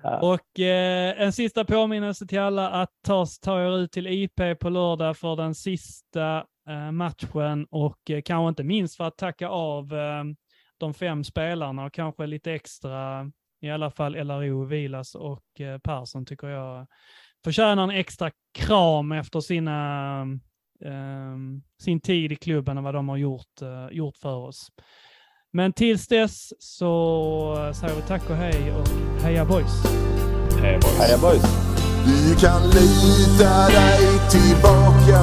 Ja. *laughs* Och eh, en sista påminnelse till alla att ta, ta er ut till IP på lördag för den sista eh, matchen och eh, kanske inte minst för att tacka av eh, de fem spelarna och kanske lite extra, i alla fall LRO, Vilas och eh, Persson tycker jag förtjänar en extra kram efter sina, eh, sin tid i klubben och vad de har gjort, eh, gjort för oss. Men tills dess så säger vi tack och hej och heja boys! Hej, boys. Heja boys! Du kan lita dig tillbaka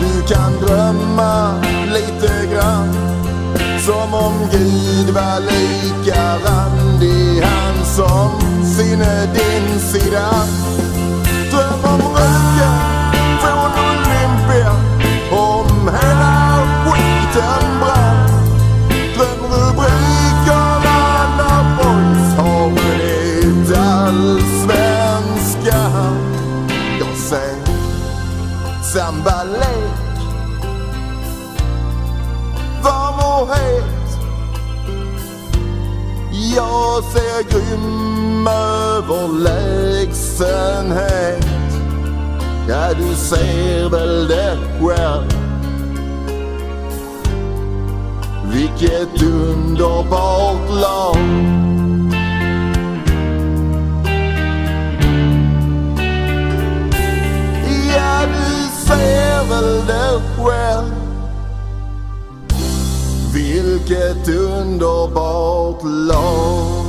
Du kan drömma lite grann Som om Gud var lika randig Han som sinne din sida Dröm om röken skiten brann Dröm rubrikerna när boys har blivit allsvenska. Jag ser sambalek Varm och het? Jag ser grym överlägsenhet Ja, du ser väl det själv? Vilket underbart lag Ja, du ser väl det själv. Vilket underbart lag